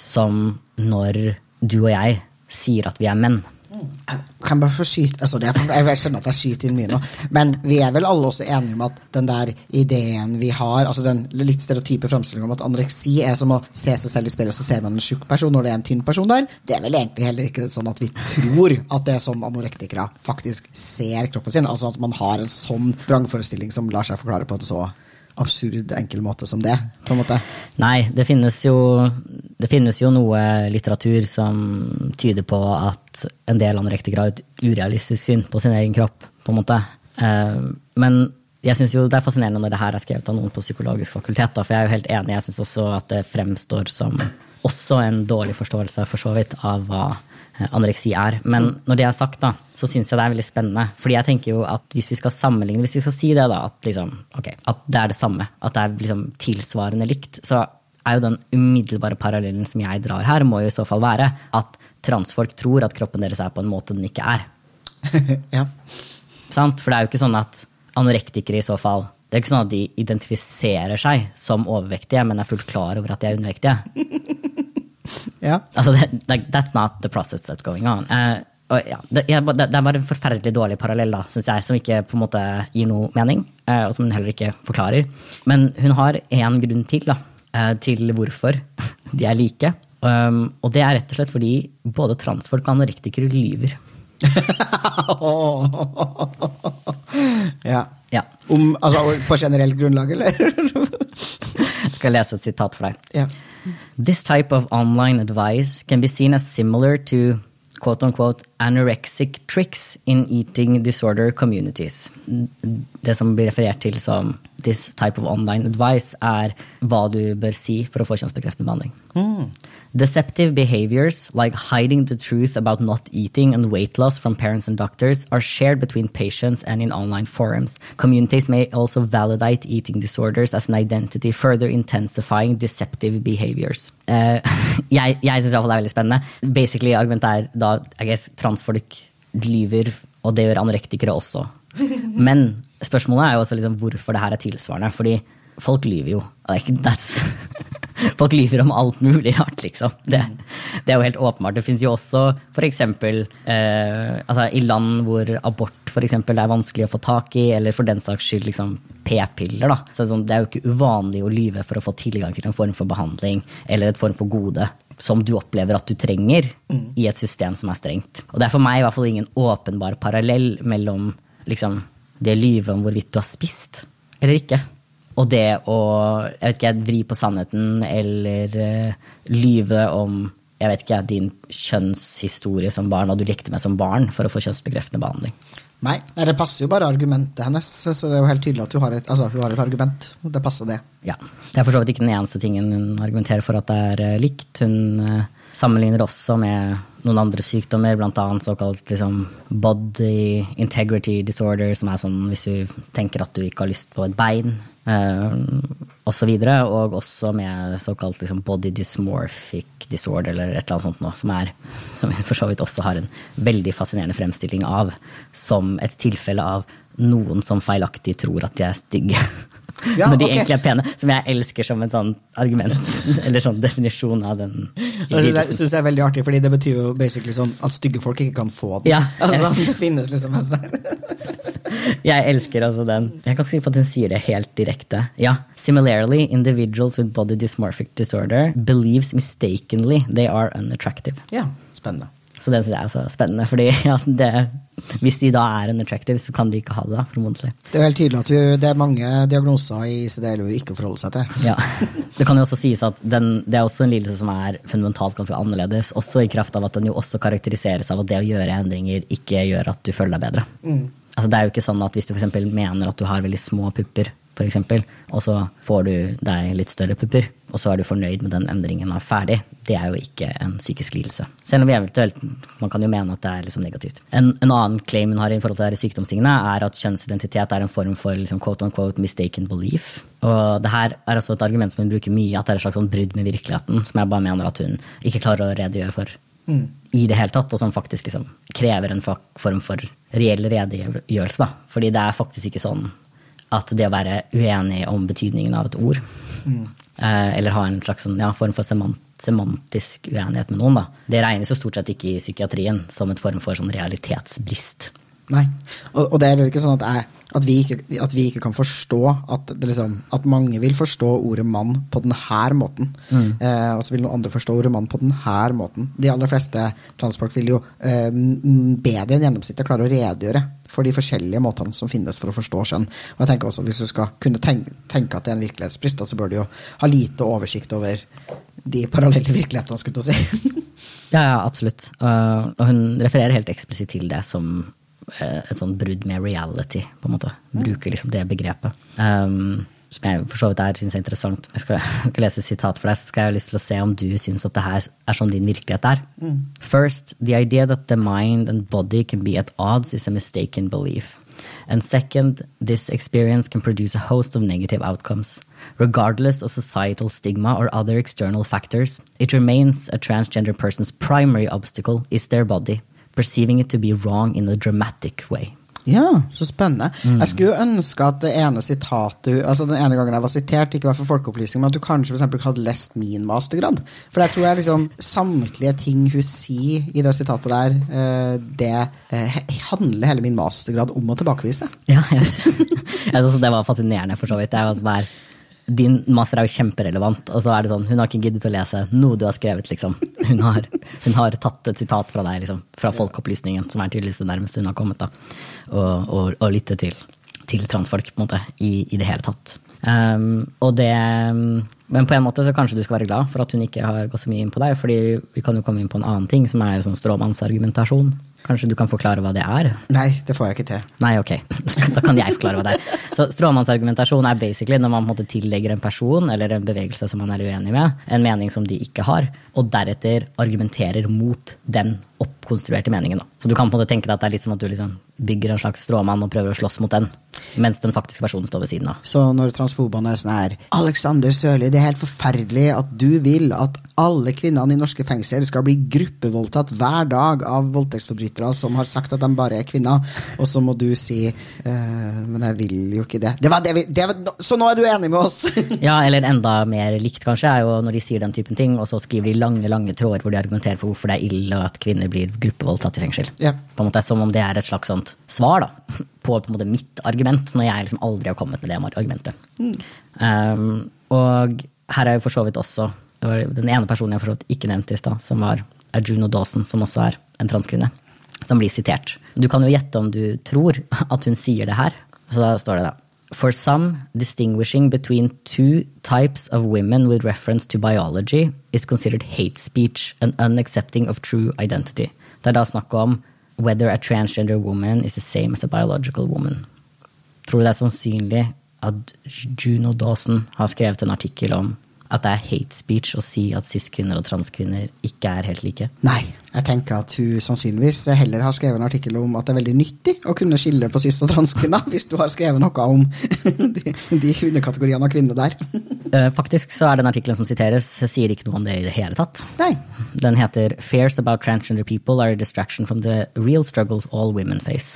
som når du og jeg sier at vi er menn. Jeg kan bare få skyte altså det, Jeg skjønner at jeg skyter inn mye nå, men vi er vel alle også enige om at den der ideen vi har, altså den litt stereotype framstillinga om at anoreksi er som å se seg selv i speilet, og så ser man en tjukk person når det er en tynn person der, det er vel egentlig heller ikke sånn at vi tror at det er sånn anorektikere faktisk ser kroppen sin. Altså at man har en sånn vrangforestilling som lar seg forklare på en så absurd enkel måte som det. på en måte. Nei, det finnes, jo, det finnes jo noe litteratur som tyder på at en del anorektikere har et urealistisk syn på sin egen kropp. på en måte. Eh, men jeg synes jo det er fascinerende når det her er skrevet av noen på psykologisk fakultet. For jeg er jo helt enig. Jeg syns også at det fremstår som også en dårlig forståelse for så vidt av hva anoreksi er. Men når det er sagt, da, så syns jeg det er veldig spennende. Fordi jeg tenker jo at hvis vi skal sammenligne, hvis vi skal si det, da, at, liksom, okay, at det er det samme, at det er liksom tilsvarende likt, så er jo den umiddelbare parallellen som jeg drar her, må jo i så fall være at transfolk tror at kroppen deres er på en måte den ikke er. [LAUGHS] ja. Sant? For det er jo ikke sånn at anorektikere i så fall det er ikke sånn at de identifiserer seg som overvektige, men er fullt klar over at de er undervektige. [LAUGHS] Ja. Altså, det, that's not the process that's going on. Uh, ja, det, det, det, er bare en forferdelig dårlig parallell, da, syns jeg, som ikke på en måte gir noe mening. Uh, og som hun heller ikke forklarer. Men hun har én grunn til, da, uh, til hvorfor [LAUGHS] de er like. Um, og det er rett og slett fordi både transfolk og anorektikere lyver. [LAUGHS] ja. ja. Om, altså, på generelt grunnlag, eller? [LAUGHS] jeg skal lese et sitat for deg. Ja. This type of online advice can be seen as similar to quote unquote anorexic tricks in eating disorder communities. Det som blir referert til som this type of online advice, er hva du bør si for å få kjønnsbekreftende behandling. Mm. Deceptive behaviors, like hiding the truth about not eating and weight loss from parents and doctors, are shared between patients and in online forums. Communities may also validate eating disorders as an identity, further intensifying deceptive behaviors. Uh, [LAUGHS] jeg jeg syns det er veldig spennende. Basically, Argumentet er da I guess, transfolk lyver, og det gjør anorektikere også. Men spørsmålet er jo også liksom hvorfor det her er tilsvarende. Fordi folk lyver jo. [LAUGHS] Folk lyver om alt mulig rart, liksom. Det, det er jo helt åpenbart. Det fins jo også f.eks. Eh, altså, i land hvor abort for eksempel, er vanskelig å få tak i, eller for den saks skyld liksom, p-piller. Så sånn, det er jo ikke uvanlig å lyve for å få tilgang til en form for behandling eller et form for gode som du opplever at du trenger mm. i et system som er strengt. Og det er for meg i hvert fall ingen åpenbar parallell mellom liksom, det å lyve om hvorvidt du har spist eller ikke. Og det å jeg vet ikke, vri på sannheten eller uh, lyve om jeg vet ikke, din kjønnshistorie som barn, hva du likte med som barn, for å få kjønnsbekreftende behandling. Nei, nei, det passer jo bare argumentet hennes. Så det er jo helt tydelig at hun har et, altså, hun har et argument. Det passer, det. Ja. Det er for så vidt ikke den eneste tingen hun argumenterer for at det er uh, likt. Hun uh, sammenligner også med noen andre sykdommer, bl.a. såkalt liksom, body integrity disorder, som er sånn hvis du tenker at du ikke har lyst på et bein, eh, osv. Og, så og også med såkalt liksom, body dysmorphic disorder, eller et eller annet sånt noe, som, er, som for så vidt også har en veldig fascinerende fremstilling av som et tilfelle av noen som feilaktig tror at de er stygge. [LAUGHS] Ja, når de okay. egentlig er pene. Som jeg elsker som en sånn argument, [LAUGHS] eller sånn definisjon av den. Altså, det syns jeg er veldig artig, fordi det betyr jo basically sånn at stygge folk ikke kan få den. Ja, [LAUGHS] altså, det finnes liksom Jeg elsker altså den. Jeg kan sikker på at hun sier det helt direkte. Ja. Similarly, individuals with body dysmorphic disorder believes mistakenly they are unattractive. Ja, spennende. Så det syns jeg er så spennende. fordi [LAUGHS] ja, det, hvis de da er unattractive, så kan de ikke ha det. da, formodentlig. Det er helt tydelig at det er mange diagnoser i ICD-LO ikke forholder seg til. Ja, Det kan jo også sies at den, det er også en lidelse som er fundamentalt ganske annerledes. Også i kraft av at den jo også karakteriseres av at det å gjøre endringer ikke gjør at du føler deg bedre. Mm. Altså, det er jo ikke sånn at Hvis du for mener at du har veldig små pupper, f.eks., og så får du deg litt større pupper, og så er du fornøyd med den endringen og er ferdig, det er jo ikke en psykisk lidelse. Selv om vi eventuelt man kan jo mene at det er liksom negativt. En, en, annen claim hun har i forhold til sykdomstingene, er at kjønnsidentitet er en form for liksom, quote unquote mistaken belief. Og det her er altså et argument som hun bruker mye, at det er et slags sånn brudd med virkeligheten, som jeg bare mener at hun ikke klarer å redegjøre for. Mm. i det hele tatt, og som faktisk liksom krever en form for reell redegjørelse. Da. Fordi det er faktisk ikke sånn at det å være uenig om betydningen av et ord, mm. eller ha en slags sånn, ja, form for semantisk uenighet med noen, da, det regnes jo stort sett ikke i psykiatrien som en form for sånn realitetsbrist. Nei, og, og det er ikke sånn at, jeg, at, vi ikke, at, vi ikke, kan forstå at, liksom, at, mange vil forstå ordet mann på denne måten. Mm. Eh, og så vil noen andre forstå ordet mann på denne måten. De aller fleste transport vil jo eh, bedre enn gjennomsnittet klare å redegjøre for de forskjellige måtene som finnes for å forstå skjønn. Og jeg tenker også Hvis du skal kunne tenke, tenke at det er en virkelighetsbrist, så bør du jo ha lite oversikt over de parallelle [LAUGHS] virkelighetene, skulle du si. [LAUGHS] Ja, ja, absolutt. Uh, og hun refererer helt eksplisitt til det som uh, et sånn brudd med reality, på en måte. Bruker liksom det begrepet. Um, som jeg for så vidt er, syns er interessant. Jeg skal, jeg skal lese et sitat for deg, så skal jeg ha lyst til å se om du syns at det her er sånn din virkelighet er. First, the idea that the mind and body can be at odds is a mistaken belief. And second, this experience can produce a host of negative outcomes. Regardless of societal stigma or other external factors, it remains a transgender person's primary obstacle is their body, perceiving it to be wrong in a dramatic way. Ja, så spennende. Jeg skulle ønske at det ene sitatet altså den ene gangen jeg var sitert, ikke var for folkeopplysning, men at du kanskje for eksempel hadde lest min mastergrad. For jeg tror jeg liksom samtlige ting hun sier i det sitatet der, eh, det eh, handler hele min mastergrad om å tilbakevise. Ja, jeg, [LAUGHS] jeg synes det var fascinerende, for så vidt. Jeg var sånn der, din master er jo kjemperelevant, og så er det sånn, hun har ikke giddet å lese noe du har skrevet, liksom. Hun har, hun har tatt et sitat fra deg, liksom, fra Folkeopplysningen, som er tydeligvis det nærmeste hun har kommet, da, og, og, og lytte til, til transfolk, på en måte, i, i det hele tatt. Um, og det Men på en måte så kanskje du skal være glad for at hun ikke har gått så mye inn på deg, fordi vi kan jo komme inn på en annen ting, som er sånn stråmannsargumentasjon. Kanskje du kan forklare hva det er? Nei, det får jeg ikke til. Nei, ok. [LAUGHS] Da kan jeg forklare hva det er. Så Stråmannsargumentasjon er basically når man på en måte tillegger en person eller en bevegelse som man er uenig med, en mening som de ikke har, og deretter argumenterer mot den oppkonstruerte meningen. Da. Så du kan på en måte tenke deg at det er litt som at du liksom bygger en slags stråmann og prøver å slåss mot den, mens den faktiske versjonen står ved siden av. Så når transfobene er sånn her Alexander Sørli, det er helt forferdelig at du vil at alle kvinnene i norske fengsel skal bli gruppevoldtatt hver dag av voldtektsforbrytere som har sagt at de bare er kvinner, og så må du si eh, Men jeg vil jo ikke det. det, var det, vi, det var, så nå er du enig med oss! Ja, eller enda mer likt, kanskje, er jo når de sier den typen ting, og så skriver de lange lange tråder hvor de argumenterer for hvorfor det er ille og at kvinner blir gruppevoldtatt i fengsel. Yeah. På en måte Som om det er et slags sånt svar da, på, på en måte mitt argument, når jeg liksom aldri har kommet med det argumentet. Um, og her er jo for så vidt også det var den ene personen jeg for så vidt ikke nevnte i stad, som var Juno Dawson, som også er en transkvinne, som blir sitert. Du kan jo gjette om du tror at hun sier det her. Så da står det da. For some, distinguishing between two types of women with reference to biology is considered hate speech and unaccepting of true identity. Det er da snakk om whether a transgender woman is the same as a biological woman. Tror du det er sannsynlig at Juno Dawson har skrevet en artikkel om at det er hate speech å si at cis-kvinner og transkvinner ikke er helt like? Nei, jeg tenker at hun sannsynligvis heller har skrevet en artikkel om at det er veldig nyttig å kunne skille på cis- og transkvinner, [LAUGHS] hvis du har skrevet noe om [LAUGHS] de, de underkategoriene av kvinner der. [LAUGHS] Eh, Faktisk så er den artikkelen som siteres, sier ikke noe om det i det hele tatt. Nei. Den heter 'Fears about transgender people are a distraction from the real struggles all women face'.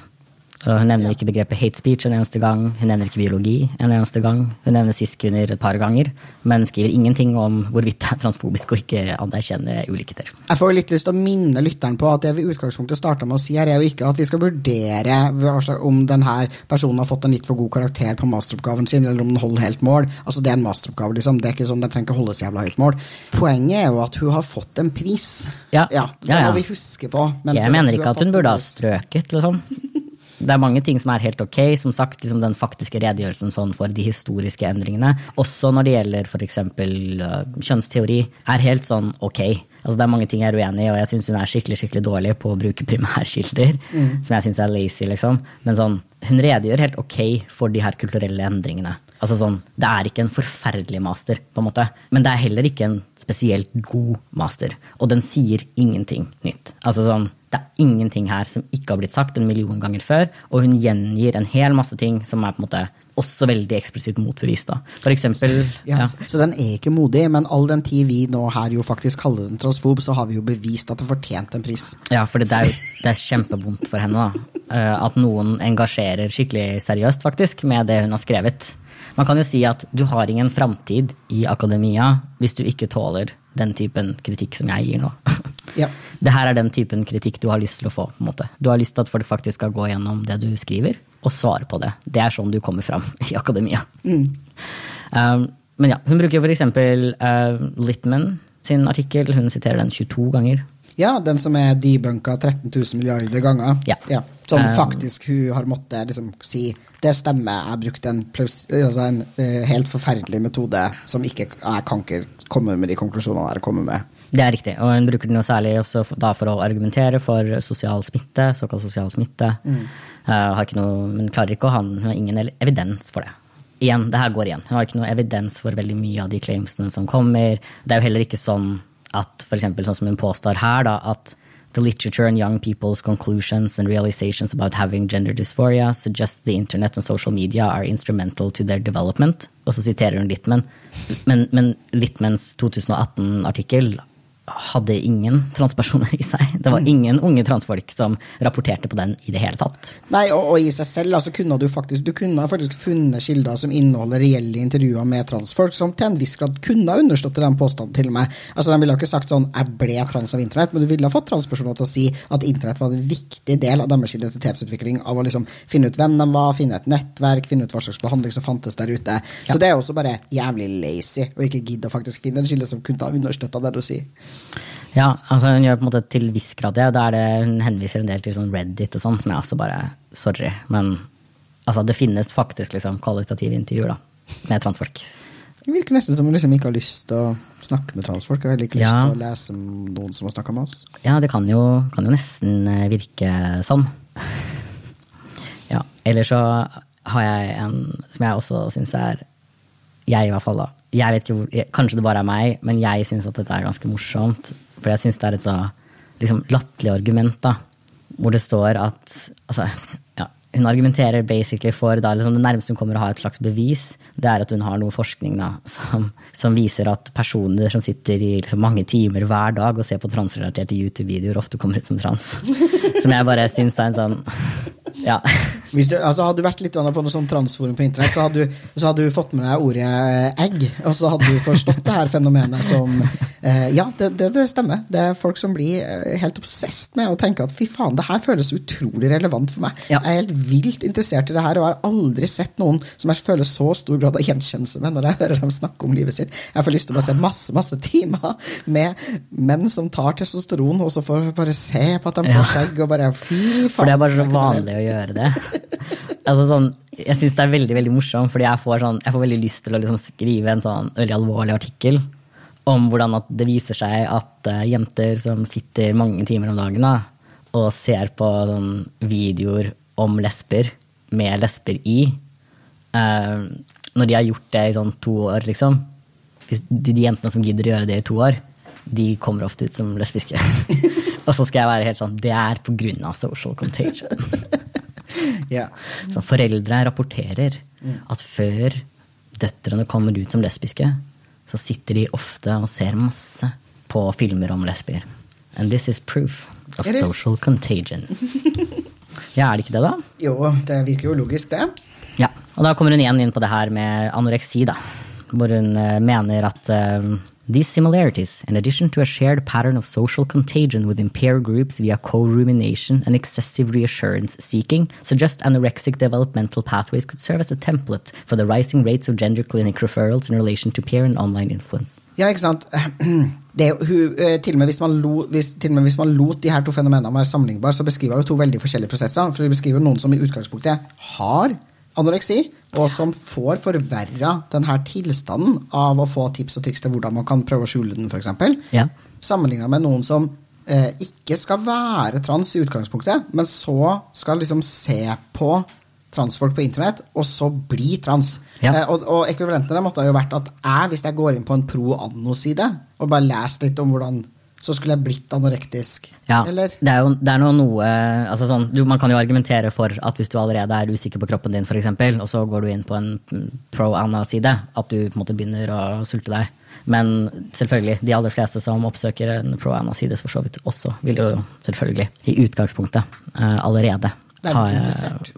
Hun nevner ikke begrepet hate speech en eneste gang, hun nevner ikke biologi en eneste gang, hun nevner cis-kvinner et par ganger, men skriver ingenting om hvorvidt det er transfobisk å ikke anerkjenne ulikheter. Jeg får litt lyst til å minne lytteren på at det vi utgangspunktet starta med å si her, er jo ikke at vi skal vurdere om denne personen har fått en litt for god karakter på masteroppgaven sin, eller om den holder helt mål. Altså, det er en masteroppgave, liksom. Det er ikke sånn, Den trenger ikke holde så jævla høyt mål. Poenget er jo at hun har fått en pris. Ja. Det Ja, ja. må vi huske på. men Jeg mener ikke at hun burde ha strøket, liksom. [LAUGHS] Det er mange ting som er helt ok, som sagt, liksom den faktiske redegjørelsen sånn for de historiske endringene. Også når det gjelder f.eks. Uh, kjønnsteori, er helt sånn ok. Altså, det er mange ting jeg er uenig i, og jeg syns hun er skikkelig skikkelig dårlig på å bruke primærkilder, som jeg syns er lazy, liksom. Men sånn, hun redegjør helt ok for de her kulturelle endringene. Altså sånn, Det er ikke en forferdelig master, på en måte, men det er heller ikke en spesielt god master. Og den sier ingenting nytt. Altså sånn, Det er ingenting her som ikke har blitt sagt en million ganger før, og hun gjengir en hel masse ting som er på en måte også veldig eksplisitt motbevist. da. For eksempel Ja, ja. så- den er ikke modig, men all den tid vi nå her jo faktisk kaller den transfob, så har vi jo bevist at det fortjente en pris. Ja, for det er, jo, det er kjempevondt for henne da. Eh, At noen engasjerer skikkelig seriøst faktisk med det hun har skrevet. Man kan jo si at du har ingen framtid i akademia hvis du ikke tåler den typen kritikk som jeg gir nå. Ja. [LAUGHS] Det her er den typen kritikk du har lyst til å få. på en måte. Du har lyst til at folk faktisk skal gå gjennom det du skriver, og svare på det. Det er sånn du kommer fram [LAUGHS] i akademia. Um, men ja, hun bruker eksempel uh, Littman sin artikkel. Hun siterer den 22 ganger. Ja, den som er debunka 13 000 milliarder ganger. Ja. Som Um, faktisk hun har måttet liksom si det stemmer, jeg brukte en, altså en uh, helt forferdelig metode som ikke Jeg kan ikke komme med de konklusjonene jeg kommer med. Det er riktig, og hun bruker den jo særlig også for, å argumentere for sosial smitte, såkalt sosial smitte. Mm. Uh, noe, men klarer ikke å ha hun har ingen evidens for det. Igjen, det her går igjen. Hun har ikke noe evidens for veldig mye av de claimsene som kommer. Det er jo heller ikke sånn at eksempel sånn som hun påstår her, da, at The literature and young people's conclusions and realizations about having gender dysphoria suggest the internet and social media are instrumental to their development. Og så siterer hun Littmann. Men, men Littmans 2018-artikkel hadde ingen transpersoner i seg. Det var ingen unge transfolk som rapporterte på den i det hele tatt. Nei, og, og i seg selv altså, kunne du faktisk Du kunne faktisk funnet kilder som inneholder reelle intervjuer med transfolk, som til en viss grad kunne ha understått den påstanden til og med. Altså, De ville ikke sagt sånn 'jeg ble trans av internett', men du ville ha fått transpersoner til å si at internett var en viktig del av deres identitetsutvikling, av å liksom finne ut hvem de var, finne et nettverk, finne ut hva slags behandling som fantes der ute. Så det er også bare jævlig lazy å ikke gidde å faktisk finne en kilde som kunne ha understøtta det du sier. Ja, altså hun gjør på en måte til viss grad det. Da er det, hun henviser en del til sånn Reddit og sånn, som jeg også bare Sorry, men altså, det finnes faktisk liksom kvalitative intervjuer da, med transfolk. Det virker nesten som hun liksom ikke har lyst til å snakke med transfolk. Har ikke lyst Ja. til å lese om noen som har snakka med oss. Ja, det kan jo, kan jo nesten eh, virke sånn. Ja, eller så har jeg en som jeg også syns er Jeg, i hvert fall, da. Jeg vet ikke hvor, Kanskje det bare er meg, men jeg syns at dette er ganske morsomt. For jeg syns det er et så liksom, latterlig argument, da. Hvor det står at Altså, ja. Hun argumenterer basically for da, liksom Det nærmeste hun kommer å ha et slags bevis, det er at hun har noe forskning da, [LAUGHS] som, som viser at personer som sitter i liksom, mange timer hver dag og ser på transrelaterte YouTube-videoer, ofte kommer ut som trans. [LAUGHS] Som jeg bare syns er en sånn Ja. Hvis du, altså hadde du vært litt på noe sånn transforum på internett, så hadde, du, så hadde du fått med deg ordet eh, egg, og så hadde du forstått det her fenomenet som eh, Ja, det, det, det stemmer. Det er folk som blir eh, helt obsesst med å tenke at fy faen, det her føles utrolig relevant for meg. Ja. Jeg er helt vilt interessert i det her, og har aldri sett noen som jeg føler så stor grad av gjenkjennelse med når jeg hører dem snakke om livet sitt. Jeg får lyst til å bare se masse, masse timer med menn som tar testosteron, og så får bare se på at de får skjegg, og bare fy faen. For det er bare så vanlig å gjøre det. Altså sånn, jeg syns det er veldig veldig morsomt, fordi jeg får, sånn, jeg får veldig lyst til å liksom skrive en sånn veldig alvorlig artikkel om hvordan det viser seg at uh, jenter som sitter mange timer om dagen da, og ser på sånn, videoer om lesber med lesber i, uh, når de har gjort det i sånn to år, liksom hvis de, de jentene som gidder å gjøre det i to år, de kommer ofte ut som lesbiske. [LAUGHS] og så skal jeg være helt sånn Det er på grunn av social contagion. [LAUGHS] Ja. Så foreldre rapporterer at før døtrene kommer ut som lesbiske, så sitter de ofte og ser masse på filmer om lesbier. And this is proof of is. social contagion. [LAUGHS] Ja, er det ikke det, da? Jo, det virker jo logisk, det. Ja, og da kommer hun igjen inn på det her med anoreksi, da. Hvor hun eh, mener at eh, These similarities, in addition to a shared pattern of social contagion within peer groups via co-rumination and excessive reassurance seeking, suggest anorexic developmental pathways could serve as a template for the rising rates of gender clinic referrals in relation to peer and online influence. Ja, ikke sant. [CLEARS THROAT] Det, hun, eh, til, og med hvis man lo, hvis, til og med hvis man lot de her to fenomenene være sammenlignbare, så beskriver hun to veldig forskjellige prosesser. For hun beskriver noen som i utgangspunktet har anoreksi, og som får forverra denne tilstanden av å få tips og triks til hvordan man kan prøve å skjule den, f.eks. Ja. Sammenligna med noen som eh, ikke skal være trans i utgangspunktet, men så skal liksom se på transfolk på internett, og så bli trans. Ja. Eh, og, og ekvivalentene måtte ha jo vært at jeg, hvis jeg går inn på en pro anno-side og bare leser litt om hvordan så skulle jeg blitt anorektisk. Ja, Eller? det er jo det er noe, noe altså sånn, du, Man kan jo argumentere for at hvis du allerede er usikker på kroppen din, for eksempel, og så går du inn på en pro-Anna-side, at du på en måte begynner å sulte deg. Men selvfølgelig, de aller fleste som oppsøker en pro-Anna-side, for så vidt også, vil jo selvfølgelig i utgangspunktet eh, allerede ha,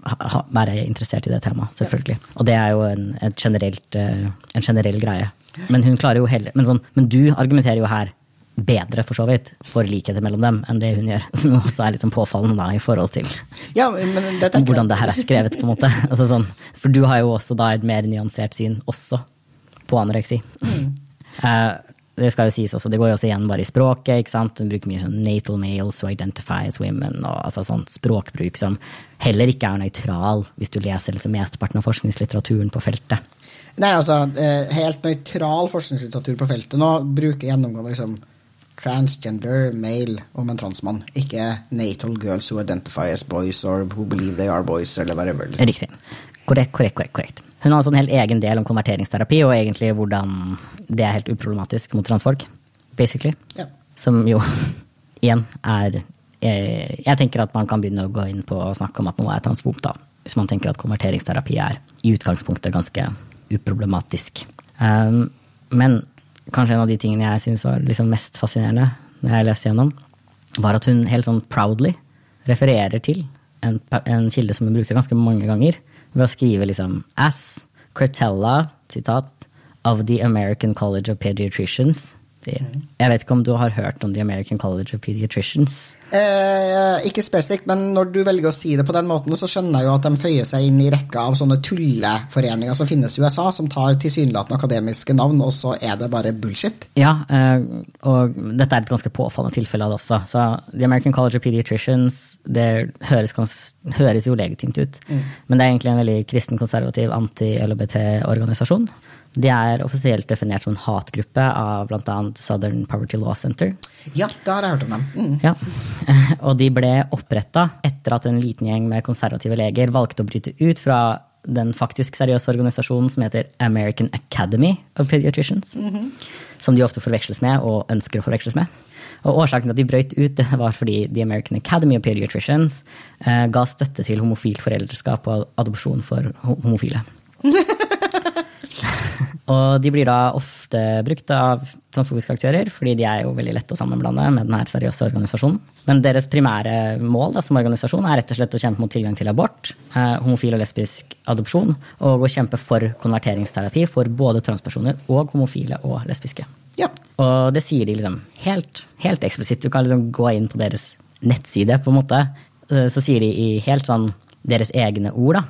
ha, være interessert i det temaet. Selvfølgelig. Og det er jo en, generelt, eh, en generell greie. Men hun klarer jo heller men, sånn, men du argumenterer jo her bedre, for så vidt, for likheter mellom dem enn det hun gjør. [LAUGHS] Som også er sånn påfallende da, i forhold til Ja, men det hvordan det her er skrevet, på en måte. [LAUGHS] Altså, sånn, for du har jo også da et mer nyansert syn også på anoreksi. [LAUGHS] Eh, det skal jo sies også, det går jo også igjen bare i språket. ikke sant? Hun bruker mye sånn natal males who identify as women, og altså sånn språkbruk som heller ikke er nøytral hvis du leser liksom mesteparten av forskningslitteraturen på feltet. Nei, altså, eh, helt nøytral forskningslitteratur på feltet nå bruker gjennomgående liksom transgender male om en transmann, ikke natal girls who identify as boys or who believe they are boys, eller whatever. Liksom. Riktig. Korrekt, korrekt, korrekt. korrekt. Hun har også en helt egen del om konverteringsterapi, og egentlig hvordan det er helt uproblematisk mot transfolk, basically. Ja. Som jo [LAUGHS] igjen er jeg, Jeg tenker at man kan begynne å gå inn på å snakke om at noe er transfobt, da. Hvis man tenker at konverteringsterapi er i utgangspunktet ganske uproblematisk. Um, men kanskje en av de tingene jeg syns var liksom mest fascinerende når jeg leste gjennom, var at hun helt sånn proudly refererer til en, en kilde som hun bruker ganske mange ganger, ved å skrive liksom As Cretella, sitat, of the American College of Pediatricians. Det, jeg vet ikke om du har hørt om The American College of Pediatricians? Eh, ikke spesifikt, men når du velger å si det på den måten, så skjønner jeg jo at de føyer seg inn i rekka av sånne tulleforeninger som finnes i USA, som tar tilsynelatende akademiske navn, og så er det bare bullshit. Ja, eh, og dette er et ganske påfallende tilfelle av det også. Så The American College of Pediatricians det høres, høres jo legitimt ut, men det er egentlig en veldig kristen, konservativ, anti-LHBT-organisasjon. De er offisielt definert som en hatgruppe av bl.a. Southern Poverty Law Center. Ja, det har jeg hørt om dem. Mm. Ja. [LAUGHS] Og de ble oppretta etter at en liten gjeng med konservative leger valgte å bryte ut fra den faktisk seriøse organisasjonen som heter American Academy of Pediatricians. Som de ofte forveksles med, og ønsker å forveksles med. Og Årsaken til at de brøt ut, det var fordi The American Academy of Pediatricians eh, ga støtte til homofilt foreldreskap og adopsjon for ho- homofile. [LAUGHS] Og de blir da ofte brukt av transfobiske aktører, fordi de er jo veldig lette å sammenblande med den her seriøse organisasjonen. Men deres primære mål da, som organisasjon er rett og slett å kjempe mot tilgang til abort, eh, homofil og lesbisk adopsjon, og å kjempe for konverteringsterapi for både transpersoner og homofile og lesbiske. Ja. Og det sier de liksom helt, helt eksplisitt. Du kan liksom gå inn på deres nettside, på en måte. Eh, Så sier de i helt sånn deres egne ord, da.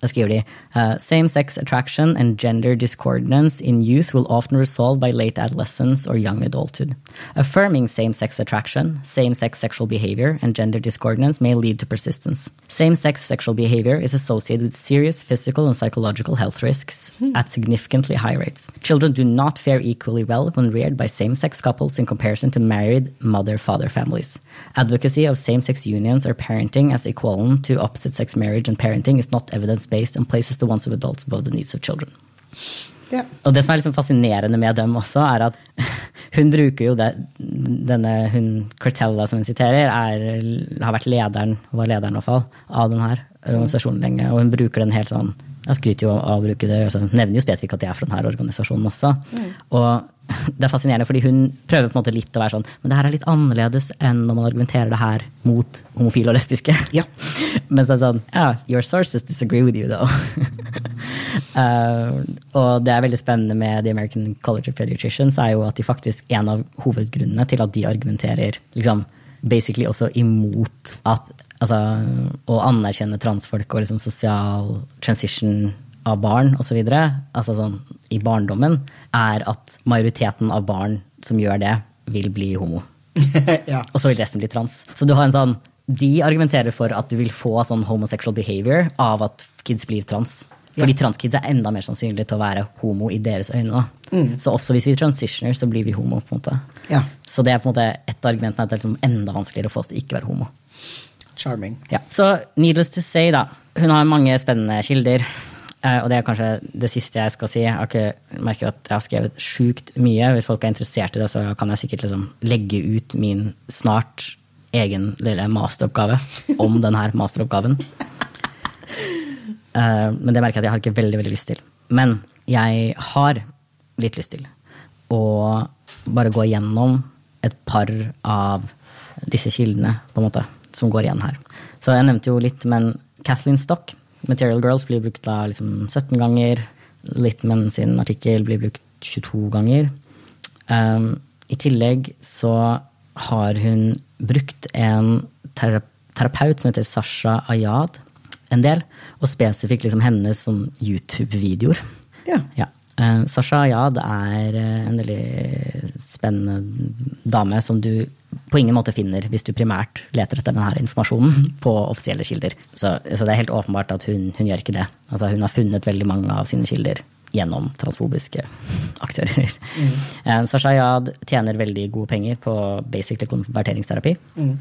Da skriver de uh, Same-sex attraction and gender discordance in youth will often resolve by late adolescence or young adulthood. Affirming same-sex attraction, same-sex sexual behavior, and gender discordance may lead to persistence. Same-sex sexual behavior is associated with serious physical and psychological health risks at significantly high rates. Children do not fare equally well when reared by same-sex couples in comparison to married mother-father families. Advocacy of same-sex unions or parenting as equivalent to opposite-sex marriage and parenting is not evidence-based and places the wants of adults above the needs of children. ja. Og det som er liksom fascinerende med dem også, er at [LAUGHS] hun bruker jo det, denne hun Cortella som hun siterer, er, har vært lederen, var lederen i hvert fall, av denne organisasjonen lenge. Og hun bruker den helt sånn Jeg skryter jo av å bruke det, altså, nevner jo spesifikt at jeg er fra denne organisasjonen også. Og det er fascinerende, fordi hun prøver på en måte litt å være sånn Men det her er litt annerledes enn når man argumenterer det her mot homofile og lesbiske. Ja. [LAUGHS] Mens det er sånn Ja, your sources disagree with you, though. Uh, [LAUGHS] og det er veldig spennende med The American College of Pediatricians, er jo at de faktisk En av hovedgrunnene til at de argumenterer liksom basically også imot at altså, å anerkjenne transfolk og liksom sosial transition av barn osv. Altså sånn i barndommen, er at majoriteten av barn som gjør det, vil bli homo. [LAUGHS] ja. Og så vil resten bli trans. Så du har en sånn De argumenterer for at du vil få sånn homosexual behavior av at kids blir trans. Fordi transkids er enda mer sannsynlig til å være homo i deres øyne. Mm. Så også hvis vi transitioner, så blir vi homo. på en måte. Ja. Så det er på en måte et av argumentene at det er liksom enda vanskeligere å få oss å ikke være homo. Charming. Ja. Så needless to say, da. Hun har mange spennende kilder. eh, Og det er kanskje det siste jeg skal si. Jeg har ikke, merket at jeg har skrevet sjukt mye. Hvis folk er interessert i det, så kan jeg sikkert liksom legge ut min snart egen lille masteroppgave [LAUGHS] om denne masteroppgaven. Eh, Men det merker jeg at jeg har ikke veldig, veldig lyst til. Men jeg har litt lyst til å bare gå gjennom et par av disse kildene, på en måte, som går igjen her. Så jeg nevnte jo litt, men Kathleen Stock, Material Girls, blir brukt da liksom 17 ganger. Litman sin artikkel blir brukt 22 ganger. Um, I tillegg så har hun brukt en tera terapeut som heter Sasha Ayad en del, og spesifikt liksom hennes sånn YouTube-videoer. Ja. Ja. Eh, Sasha Ayad er eh, en veldig spennende dame som du på ingen måte finner hvis du primært leter etter denne informasjonen [LAUGHS] på offisielle kilder. Så, så det er helt åpenbart at hun, hun gjør ikke det. Altså, hun har funnet veldig mange av sine kilder gjennom transfobiske [LAUGHS] aktører. Mm. Sasha Ayad tjener veldig gode penger på basically konverteringsterapi. Mm.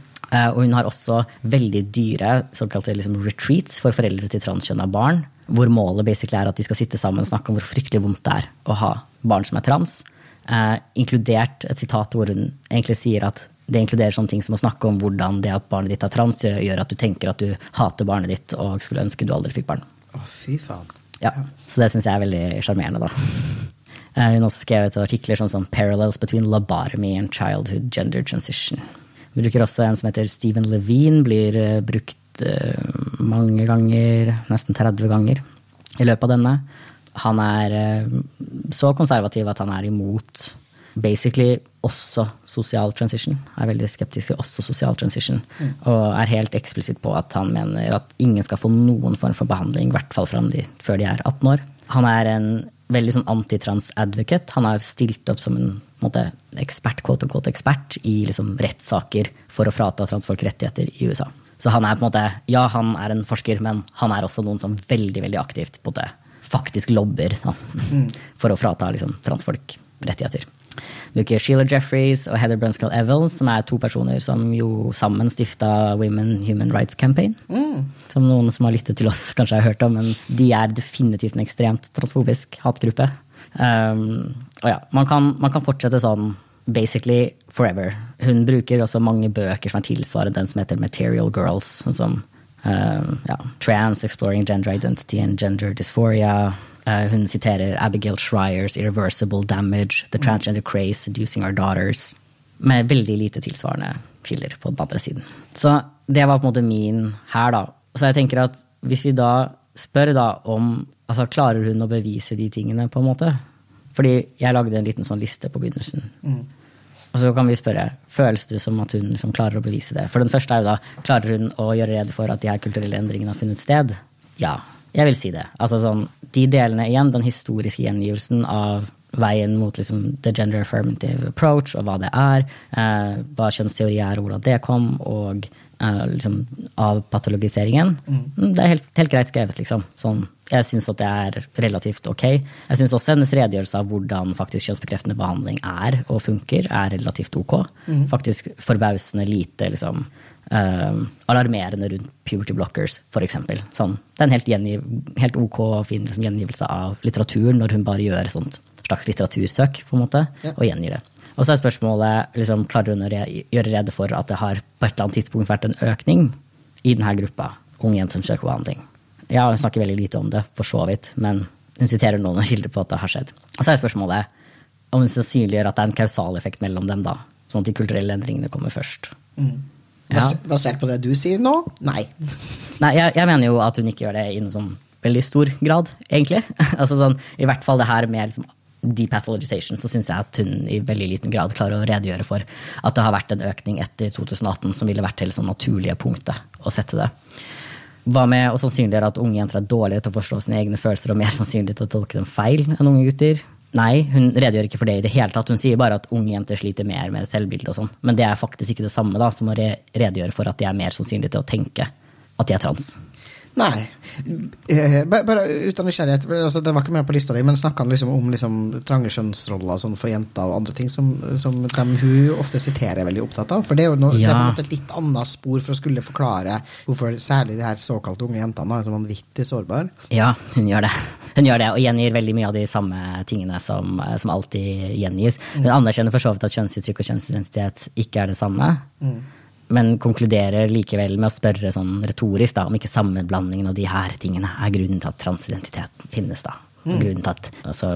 Og hun har også veldig dyre såkalte liksom, retreats for foreldre til transkjønna barn. Hvor målet basically er at de skal sitte sammen og snakke om hvor fryktelig vondt det er å ha barn som er trans. Eh, inkludert et sitat hvor hun egentlig sier at det inkluderer sånne ting som å snakke om hvordan det at barnet ditt er trans, gjør at du tenker at du hater barnet ditt og skulle ønske du aldri fikk barn. Å, fy faen. Ja, Så det syns jeg er veldig sjarmerende, da. [LAUGHS] Eh, hun har også skrevet artikler sånn som 'Parallels between lobotomy and childhood gender transition'. Vi bruker også en som heter Stephen Levine, blir eh, brukt mange ganger, nesten 30 ganger, i løpet av denne. Han er uh, så konservativ at han er imot basically også sosial transition. Er veldig skeptisk til også sosial transition. Mm. Og er helt eksplisitt på at han mener at ingen skal få noen form for behandling, i hvert fall de, før de er 18 år. Han er en veldig sånn antitrans-advocate. Han har stilt opp som en, en måte, ekspert, quote unquote, ekspert i liksom, rettssaker for å frata transfolk rettigheter i USA. Så han er på en måte, ja, han er en forsker, men han er også noen som veldig veldig aktivt på det, faktisk lobber da, mm. for å frata liksom, transfolk rettigheter. Bruker Sheila Jeffreys og Heather Brunskill Evans, som er to personer som jo sammen stifta Women Human Rights Campaign. Mm. Som noen som har lyttet til oss, kanskje har hørt om, men de er definitivt en ekstremt transfobisk hatgruppe. Um, og ja, man kan, man kan fortsette sånn basically forever. Hun bruker også mange bøker som er tilsvaret den som heter Material Girls. sånn som uh, ja, Trans, Exploring Gender Identity and Gender Dysphoria. Uh, hun siterer Abigail Shryers 'Irreversible Damage', 'The Transgender Craze', 'Seducing Our Daughters'. Med veldig lite tilsvarende kilder på den andre siden. Så det var på en måte min her, da. Så jeg tenker at hvis vi da spør da om altså Klarer hun å bevise de tingene, på en måte? Fordi jeg lagde en liten sånn liste på begynnelsen. Mm. Og så kan vi spørre føles det som at hun liksom klarer å bevise det. For den første er jo da klarer hun å gjøre rede for at de her kulturelle endringene har funnet sted. Ja, jeg vil si det. Altså sånn, De delene igjen, den historiske gjengivelsen av veien mot liksom, the gender affirmative approach, og hva det er, eh, hva kjønnsteori er, og hvordan det kom, og liksom, av patologiseringen. Mm. Det er helt, helt, greit skrevet, liksom. Sånn, jeg syns at det er relativt ok. Jeg syns også hennes redegjørelse av hvordan faktisk kjønnsbekreftende behandling er og funker, er relativt ok. Mm. Faktisk forbausende lite liksom uh, alarmerende rundt puberty blockers, f.eks. Sånn, det er en helt, gjengiv, helt ok og fin liksom, gjengivelse av litteraturen når hun bare gjør sånt slags litteratursøk på en måte, ja. og gjengir det. Og så er spørsmålet liksom, klarer hun å re gjøre rede for at det har på et eller annet tidspunkt vært en økning i denne gruppa unge jenter som søker behandling. Ja, hun snakker veldig lite om det, for så vidt, men hun siterer noen [LAUGHS] kilder på at det har skjedd. Og så er spørsmålet om hun sannsynliggjør at det er en kausal effekt mellom dem, da. Sånn at de kulturelle endringene kommer først. Mm. Ja. Basert på det du sier nå? Nei. [LAUGHS] Nei, jeg, jeg, mener jo at hun ikke gjør det i noen sånn veldig stor grad, egentlig. [LAUGHS] altså sånn, I hvert fall det her med liksom, depathologization, så syns jeg at hun i veldig liten grad klarer å redegjøre for at det har vært en økning etter 2018 som ville vært det sånn naturlige punktet å sette det. Hva med å sannsynliggjøre at unge jenter er dårligere til å forstå sine egne følelser og mer sannsynlig til å tolke dem feil enn unge gutter? Nei, hun redegjør ikke for det i det hele tatt. Hun sier bare at unge jenter sliter mer med selvbilde og sånn. Men det er faktisk ikke det samme da, som å redegjøre for at de er mer sannsynlige til å tenke at de er trans. Nei. Eh, bare ut av nysgjerrighet. Altså, det var ikke med på lista di, men snakka han liksom om liksom, trange kjønnsroller sånn for jenter og andre ting som, som dem hun ofte siterer er veldig opptatt av? For det er jo no, ja. det er på en måte et litt annet spor for å skulle forklare hvorfor særlig de her såkalte unge jentene er så vanvittig sårbare. Ja, hun gjør det. Hun gjør det, og gjengir veldig mye av de samme tingene som, som alltid gjengis. Hun mm. anerkjenner for så vidt at kjønnsuttrykk og kjønnsidentitet ikke er det samme. Mm men konkluderer likevel med å spørre sånn retorisk da, om ikke sammenblandingen av de her tingene er grunnen til at transidentitet finnes. da. Mm. Grunnen til at, altså,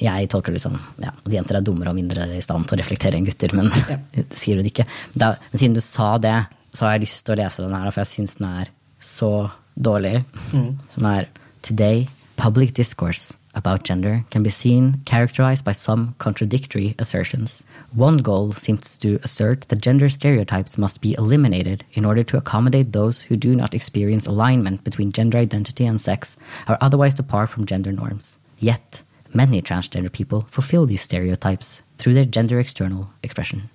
Jeg tolker det som ja, at jenter er dummere og mindre i stand til å reflektere enn gutter, men ja. [LAUGHS] det sier hun ikke. Da, men siden du sa det, så har jeg lyst til å lese den her, for jeg syns den er så dårlig. Mm. Som er Today, public discourse about gender can be seen characterized by some contradictory assertions. One goal seems to assert that gender stereotypes must be eliminated in order to accommodate those who do not experience alignment between gender identity and sex or otherwise depart from gender norms. Yet, Many transgender people fulfill these stereotypes through their gender external expression.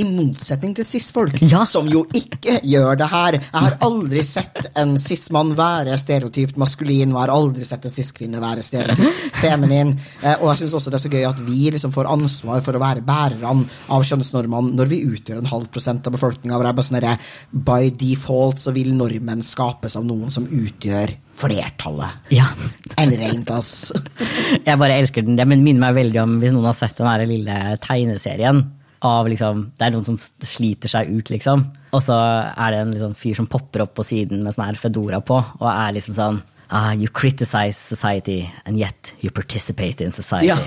I motsetning til cis-folk, Ja. som jo ikke gjør det her. Jeg har aldri sett en cis-mann være stereotypt maskulin, og jeg har aldri sett en cis-kvinne være stereotypt feminin. Eh, og jeg syns også det er så gøy at vi liksom får ansvar for å være bærerne av kjønnsnormene når vi utgjør en halv prosent av befolkninga. Sånn By default så vil normen skapes av noen som utgjør flertallet. Ja. En rent, ass. [LAUGHS] Jeg bare elsker den. Det minner meg veldig om hvis noen har sett den her lille tegneserien. Av liksom, det er noen som sliter seg ut, liksom. Og så er det en liksom fyr som popper opp på siden med sånn her Fedora på, og er liksom sånn ah, You criticize society, and yet you participate in society. Ja. [LAUGHS]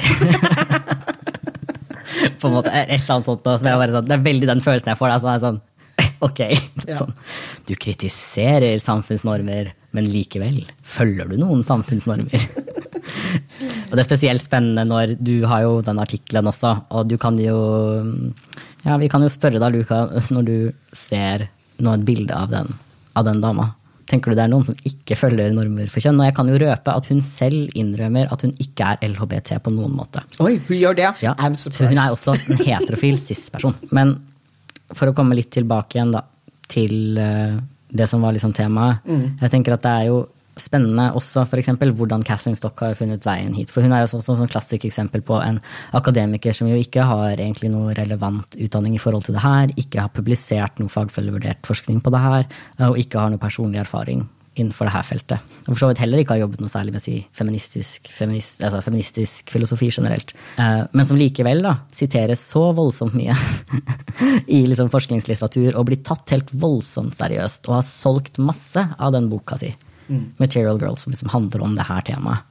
på en måte, et eller annet sånt. sånn, det er veldig den følelsen jeg får. Da, sånn, sånn, ok. Sånn, du kritiserer samfunnsnormer, men likevel følger du noen samfunnsnormer. [LAUGHS] og det er spesielt spennende når du har jo den artikkelen også, og du kan jo Ja, vi kan jo spørre da, Luka, når du ser nå et bilde av den, av den dama. Tenker du det er noen som ikke følger normer for kjønn? Og jeg kan jo røpe at hun selv innrømmer at hun ikke er LHBT på noen måte. Oi, hun gjør det? Ja, I'm surprised. hun er også en heterofil cis-person. Men for å komme litt tilbake igjen da, til eh, det som var liksom temaet. Jeg tenker at det er jo spennende også f.eks. hvordan Catherine Stock har funnet veien hit. For hun er jo sånn, sånn, sånn klassisk eksempel på en akademiker som jo ikke har egentlig noe relevant utdanning i forhold til det her, ikke har publisert noe fagfellevurdert forskning på det her, og ikke har noe personlig erfaring innenfor det her feltet. Og for så vidt heller ikke har jobbet noe særlig med si feministisk, feminist, altså feministisk filosofi generelt. Eh, men som likevel da, siteres så voldsomt mye [LAUGHS] i liksom forskningslitteratur og blir tatt helt voldsomt seriøst og har solgt masse av den boka si, Material Girl, som liksom handler om det her temaet.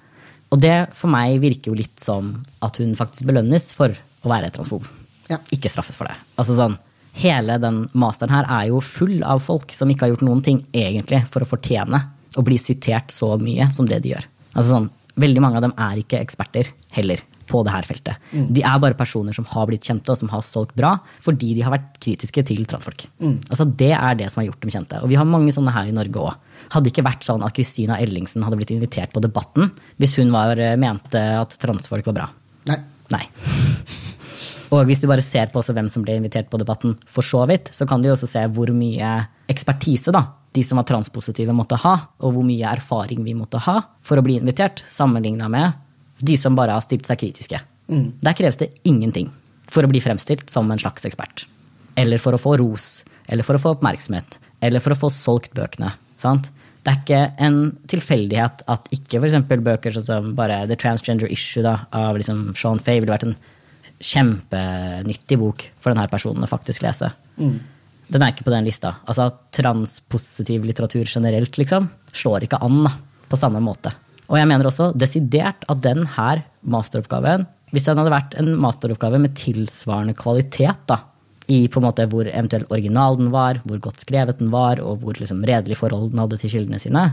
Og det for meg virker jo litt som at hun faktisk belønnes for å være transfob. Ja. Ikke straffes for det. Altså sånn, Hele den masteren her er jo full av folk som ikke har gjort noen ting egentlig for å fortjene å bli sitert så mye som det de gjør. Altså sånn, Veldig mange av dem er ikke eksperter heller på det her feltet. De er bare personer som har blitt kjente og som har solgt bra fordi de har vært kritiske til transfolk. Altså Det er det som har gjort dem kjente. Og vi har mange sånne her i Norge òg. Hadde ikke vært sånn at Christina Ellingsen hadde blitt invitert på Debatten hvis hun var, mente at transfolk var bra. Nei. Nei. [LAUGHS] Og hvis du bare ser på også hvem som ble invitert på debatten, for så vidt, så kan du jo også se hvor mye ekspertise da, de som var transpositive måtte ha, og hvor mye erfaring vi måtte ha for å bli invitert, sammenligna med de som bare har stilt seg kritiske. Der kreves det ingenting for å bli fremstilt som en slags ekspert. Eller for å få ros, eller for å få oppmerksomhet, eller for å få solgt bøkene. Sant? Det er ikke en tilfeldighet at ikke f.eks. bøker sånn som bare The Transgender Issue da, av liksom Sean Fay ville vært en kjempenyttig bok for denne personen å faktisk lese. Den er ikke på den lista. Altså Transpositiv litteratur generelt liksom, slår ikke an da, på samme måte. Og jeg mener også desidert at den her masteroppgaven, hvis den hadde vært en masteroppgave med tilsvarende kvalitet, da, i på en måte hvor eventuelt original den var, hvor godt skrevet den var, og hvor liksom redelig forhold den hadde til kildene sine,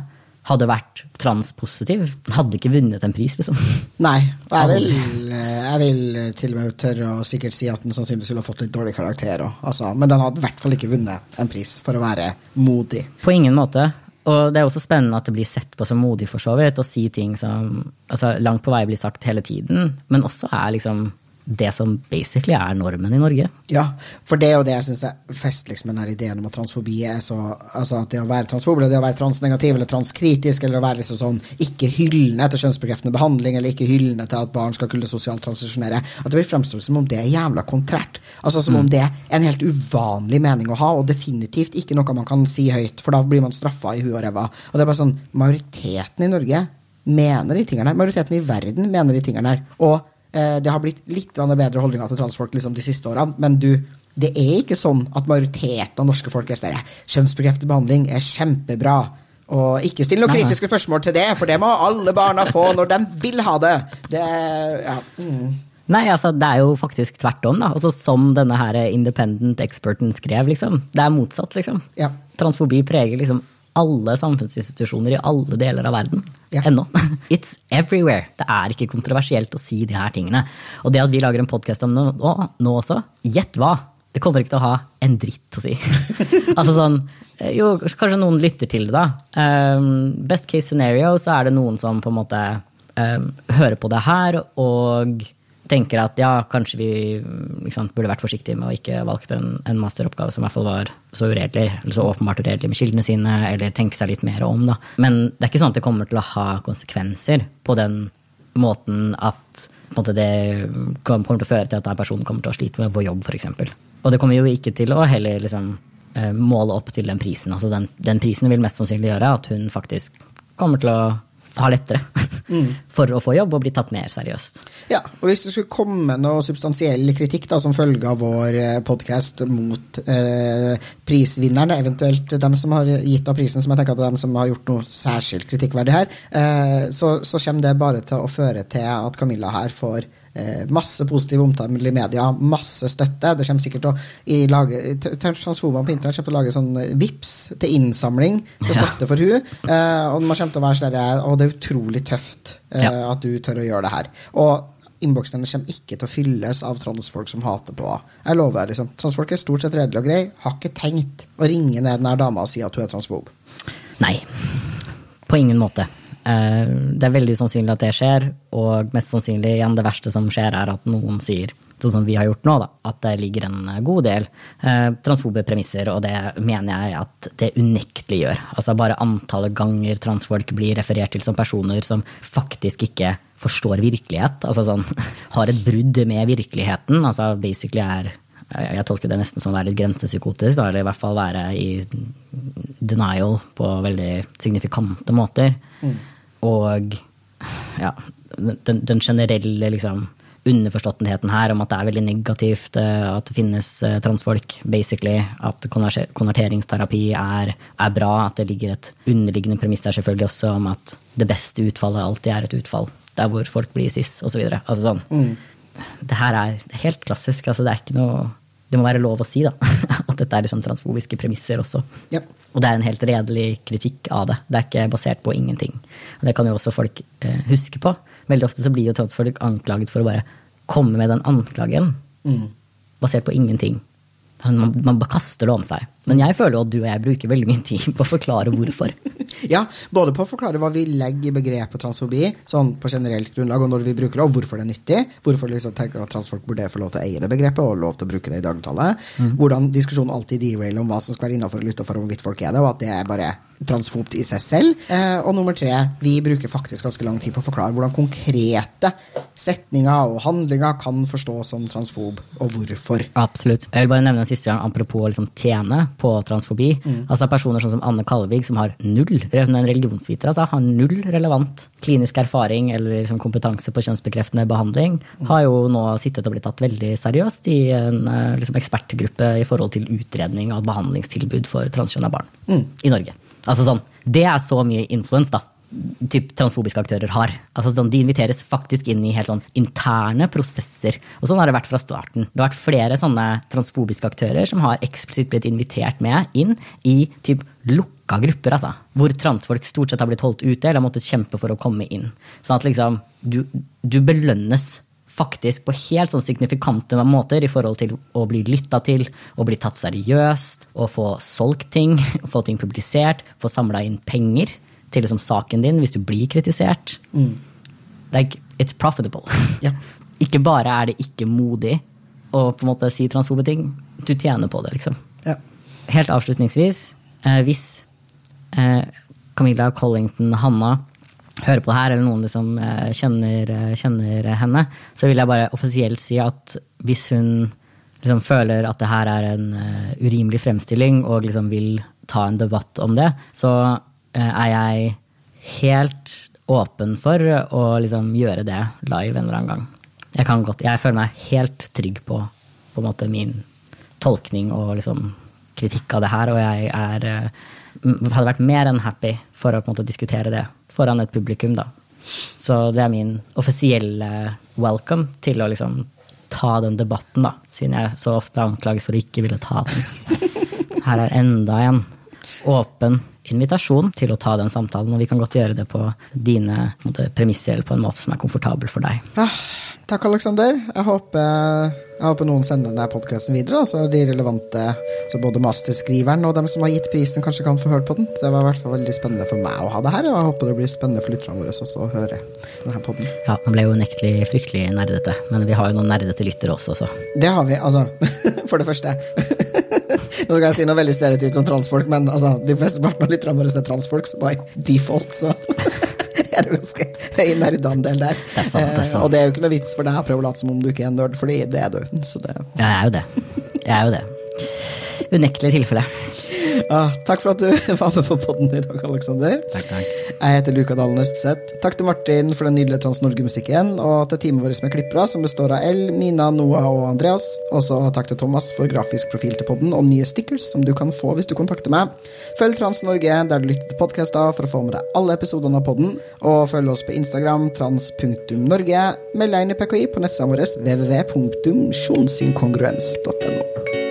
hadde vært transpositiv. Hadde ikke vunnet en pris, liksom. Nei, og jeg vil, jeg vil til og med tørre å sikkert si at den sannsynligvis ville fått litt dårlig karakter òg. Altså, men den hadde i hvert fall ikke vunnet en pris for å være modig. På ingen måte. Og det er også spennende at det blir sett på som modig, for så vidt, å si ting som altså, langt på vei blir sagt hele tiden, men også er liksom det som basically er normen i Norge. Ja, for det er jo det jeg syns er festligst med denne ideen om at transfobi er så Altså at det å være transfob, det å være transnegativ eller transkritisk, eller å være liksom sånn ikke hyllende til kjønnsbekreftende behandling, eller ikke hyllende til at barn skal kunne sosialt transisjonere, at det blir fremstå som om det er jævla kontrært. Altså som om det er en helt uvanlig mening å ha, og definitivt ikke noe man kan si høyt, for da blir man straffa i huet og ræva. Og det er bare sånn Majoriteten i Norge mener de tingene her. Majoriteten i verden mener de tingene her. Og det har blitt litt bedre holdninger til transfolk liksom, de siste årene, men du, det er ikke sånn at majoriteten av norske folk er sånn Kjønnsbekreftet behandling er kjempebra. Og ikke still noen kritiske spørsmål til det, for det må alle barna få når de vil ha det. Det ja, mm. Nei, altså, det er jo faktisk tvert om, da. Altså, som denne her independent experten skrev, liksom. Det er motsatt, liksom. Ja. Transfobi preger liksom alle samfunnsinstitusjoner i alle deler av verden. Ja. Ennå. [LAUGHS] It's everywhere. Det er ikke kontroversielt å si de her tingene. Og det at vi lager en podkast om det nå, nå også, gjett hva? Det kommer ikke til å ha en dritt å si. [LAUGHS] altså sånn, jo, kanskje noen lytter til det, da. Um, best case scenario så er det noen som på en måte um, hører på det her og tenker at ja, kanskje vi sant, burde vært forsiktige med å ikke valgt en, en, masteroppgave som i hvert fall var så uredelig, eller så åpenbart uredelig med kildene sine, eller tenke seg litt mer om, da. Men det er ikke sånn at det kommer til å ha konsekvenser på den måten at måte, det kommer til å føre til at en person kommer til å slite med å få jobb, f.eks. Og det kommer jo ikke til å heller liksom, eh, måle opp til den prisen. Altså den, den prisen vil mest sannsynlig gjøre at hun faktisk kommer til å ha lettere [LAUGHS] mm. for å få jobb og bli tatt mer seriøst. Ja, og Hvis det skulle komme noe substansiell kritikk da, som følge av vår eh, podkast mot eh, prisvinnerne, eventuelt dem som har gitt av prisen, som jeg tenker at dem som har gjort noe særskilt kritikkverdig her, eh, så, så kommer det bare til å føre til at Camilla her får masse positiv omtale i media, masse støtte. Det kommer sikkert til å Transfobene på internett kommer til å lage sånn eh, VIPS til innsamling til støtte for hun, eh, og man kommer til å være sånn Og det er utrolig tøft at du tør å gjøre det her. Og innboksene kommer ikke til å fylles av transfolk som hater på Jeg lover. liksom, Transfolk er stort sett redelige og greie. Har ikke tenkt å ringe ned den dama og si at hun er transfob. Nei. På ingen måte. Eh, det er veldig sannsynlig at det skjer, og mest sannsynlig igjen det verste som skjer, er at noen sier, sånn som vi har gjort nå, da, at det ligger en god del eh, transfobe premisser, og det mener jeg at det unektelig gjør. Altså bare antallet ganger transfolk blir referert til som personer som faktisk ikke forstår virkelighet, altså sånn [LAUGHS] har et brudd med virkeligheten, altså basically er jeg tolker det nesten som å være litt grensepsykotisk, eller i hvert fall være i denial på veldig signifikante måter. Mm. Og ja, den, den generelle liksom, underforståttenheten her om at det er veldig negativt eh, at det finnes eh, transfolk, basically. At konverteringsterapi er, er, bra. At det ligger et underliggende premiss der selvfølgelig også om at det beste utfallet alltid er et utfall. Der hvor folk blir cis, osv. Altså sånn. Mm. Det her er helt klassisk. Altså, det er ikke noe Det må være lov å si, da. [LAUGHS] At dette er liksom transfobiske premisser også. Yep. Og det er en helt redelig kritikk av det. Det er ikke basert på ingenting. Og det kan jo også folk eh, huske på. Veldig ofte så blir jo transfolk anklaget for å bare komme med den anklagen mm. basert på ingenting. Man, man bare kaster det om seg. Men jeg føler jo at du og jeg bruker veldig mye tid på å forklare hvorfor. [LAUGHS] ja, både på å forklare hva vi legger i begrepet transfobi, sånn på generelt grunnlag, og når vi bruker det, og hvorfor det er nyttig. Hvorfor liksom tenker at transfolk burde få lov til å eie det begrepet og lov til å bruke det i dagligtallet. Mm. Hvordan diskusjonen alltid derailer om hva som skal være innafor eller utafor hvorvidt folk er det, og at det er bare transfobt i seg selv. Eh, og nummer tre, vi bruker faktisk ganske lang tid på å forklare hvordan konkrete setninger og handlinger kan forstås som transfob, og hvorfor. Absolutt. Jeg vil bare nevne en siste gang apropos liksom tjene på transfobi. Mm. Altså Personer sånn som Anne Kalvig, som har null en religionsviter, altså har null relevant klinisk erfaring eller liksom kompetanse på kjønnsbekreftende behandling, har jo nå sittet og blitt tatt veldig seriøst i en eh, liksom, ekspertgruppe i forhold til utredning av behandlingstilbud for transkjønna barn mm. i Norge. Altså sånn, Det er så mye influens da, typ transfobiske aktører har. Altså sånn, De inviteres faktisk inn i helt sånn interne prosesser. Og sånn har det vært fra starten. Det har vært flere sånne transfobiske aktører som har eksplisitt blitt invitert med inn i typ lukka grupper, altså. Hvor transfolk stort sett har blitt holdt ute eller har måttet kjempe for å komme inn. Sånn at liksom, du, du belønnes faktisk på helt sånn signifikante måter i forhold til å bli lytta til, å bli tatt seriøst, å få solgt ting, [LAUGHS] få ting publisert, få samla inn penger til liksom saken din hvis du blir kritisert. Mm. Like, it's profitable. [LAUGHS] Yeah. ikke bare er det ikke modig å på en måte si transfobe ting, du tjener på det, liksom. Yeah. Helt avslutningsvis, eh, hvis eh, Camilla Collington Hanna hører på det her, eller noen liksom eh, kjenner, eh, kjenner, henne, så vil jeg bare offisielt si at hvis hun liksom føler at det her er en uh, urimelig fremstilling, og liksom vil ta en debatt om det, så er jeg helt åpen for å liksom gjøre det live en eller annen gang. Jeg, godt, jeg føler meg helt trygg på, på måte, min tolkning og liksom kritikk av det her, og jeg er, uh, hadde vært mer enn happy for å måte, diskutere det foran et publikum, da. Så det er min offisielle welcome til å liksom ta den debatten, da. Siden jeg så ofte anklages for å ikke ville ta den. Her er enda en. åpen invitasjon til å ta den samtalen, og vi kan godt gjøre det på dine måte, premisser eller på en måte som er komfortabel for deg. Ja, takk, Aleksander. Jeg jeg håper noen sender denne podkasten videre. så de relevante, så både masterskriveren og dem som har gitt prisen, kanskje kan få hørt på den. Det var i hvert fall veldig spennende for meg å ha det her, og jeg håper det blir spennende for lytterne våre også å høre denne podden. Ja, den ble jo unektelig fryktelig nerdete, men vi har jo noen nerdete lyttere også, så. Det har vi, altså. [LAUGHS] For det første. Nå skal jeg si noe veldig stereotypt om transfolk, men altså, de fleste av lytterne våre er transfolk, så by default, så [LAUGHS] er det ganske høy nerdandel der. Det er sant, det er sant. Eh, og det er jo ikke noe vits for deg å prøve å late som om du ikke er en nerd, fordi det er du. Så det Ja, jeg er jo det. Jeg er jo det. Unektelig tilfelle. ah, Takk for at du [LAUGHS] var med på podden i dag, Aleksander. Jeg heter Luka Dalen Espeseth. Takk til Martin for den nydelige Trans-Norge-musikken, og til teamet vårt med klippere, som består av El, Mina, Noah og Andreas. Også takk til Thomas for grafisk profil til podden og nye stickers som du kan få hvis du kontakter meg. Følg Trans-Norge der du lytter til podkaster for å få med deg alle episodene av podden, og følg oss på Instagram trans.norge. Meld deg inn i PKI på nettsida vår www.sjonsinkongruens.no.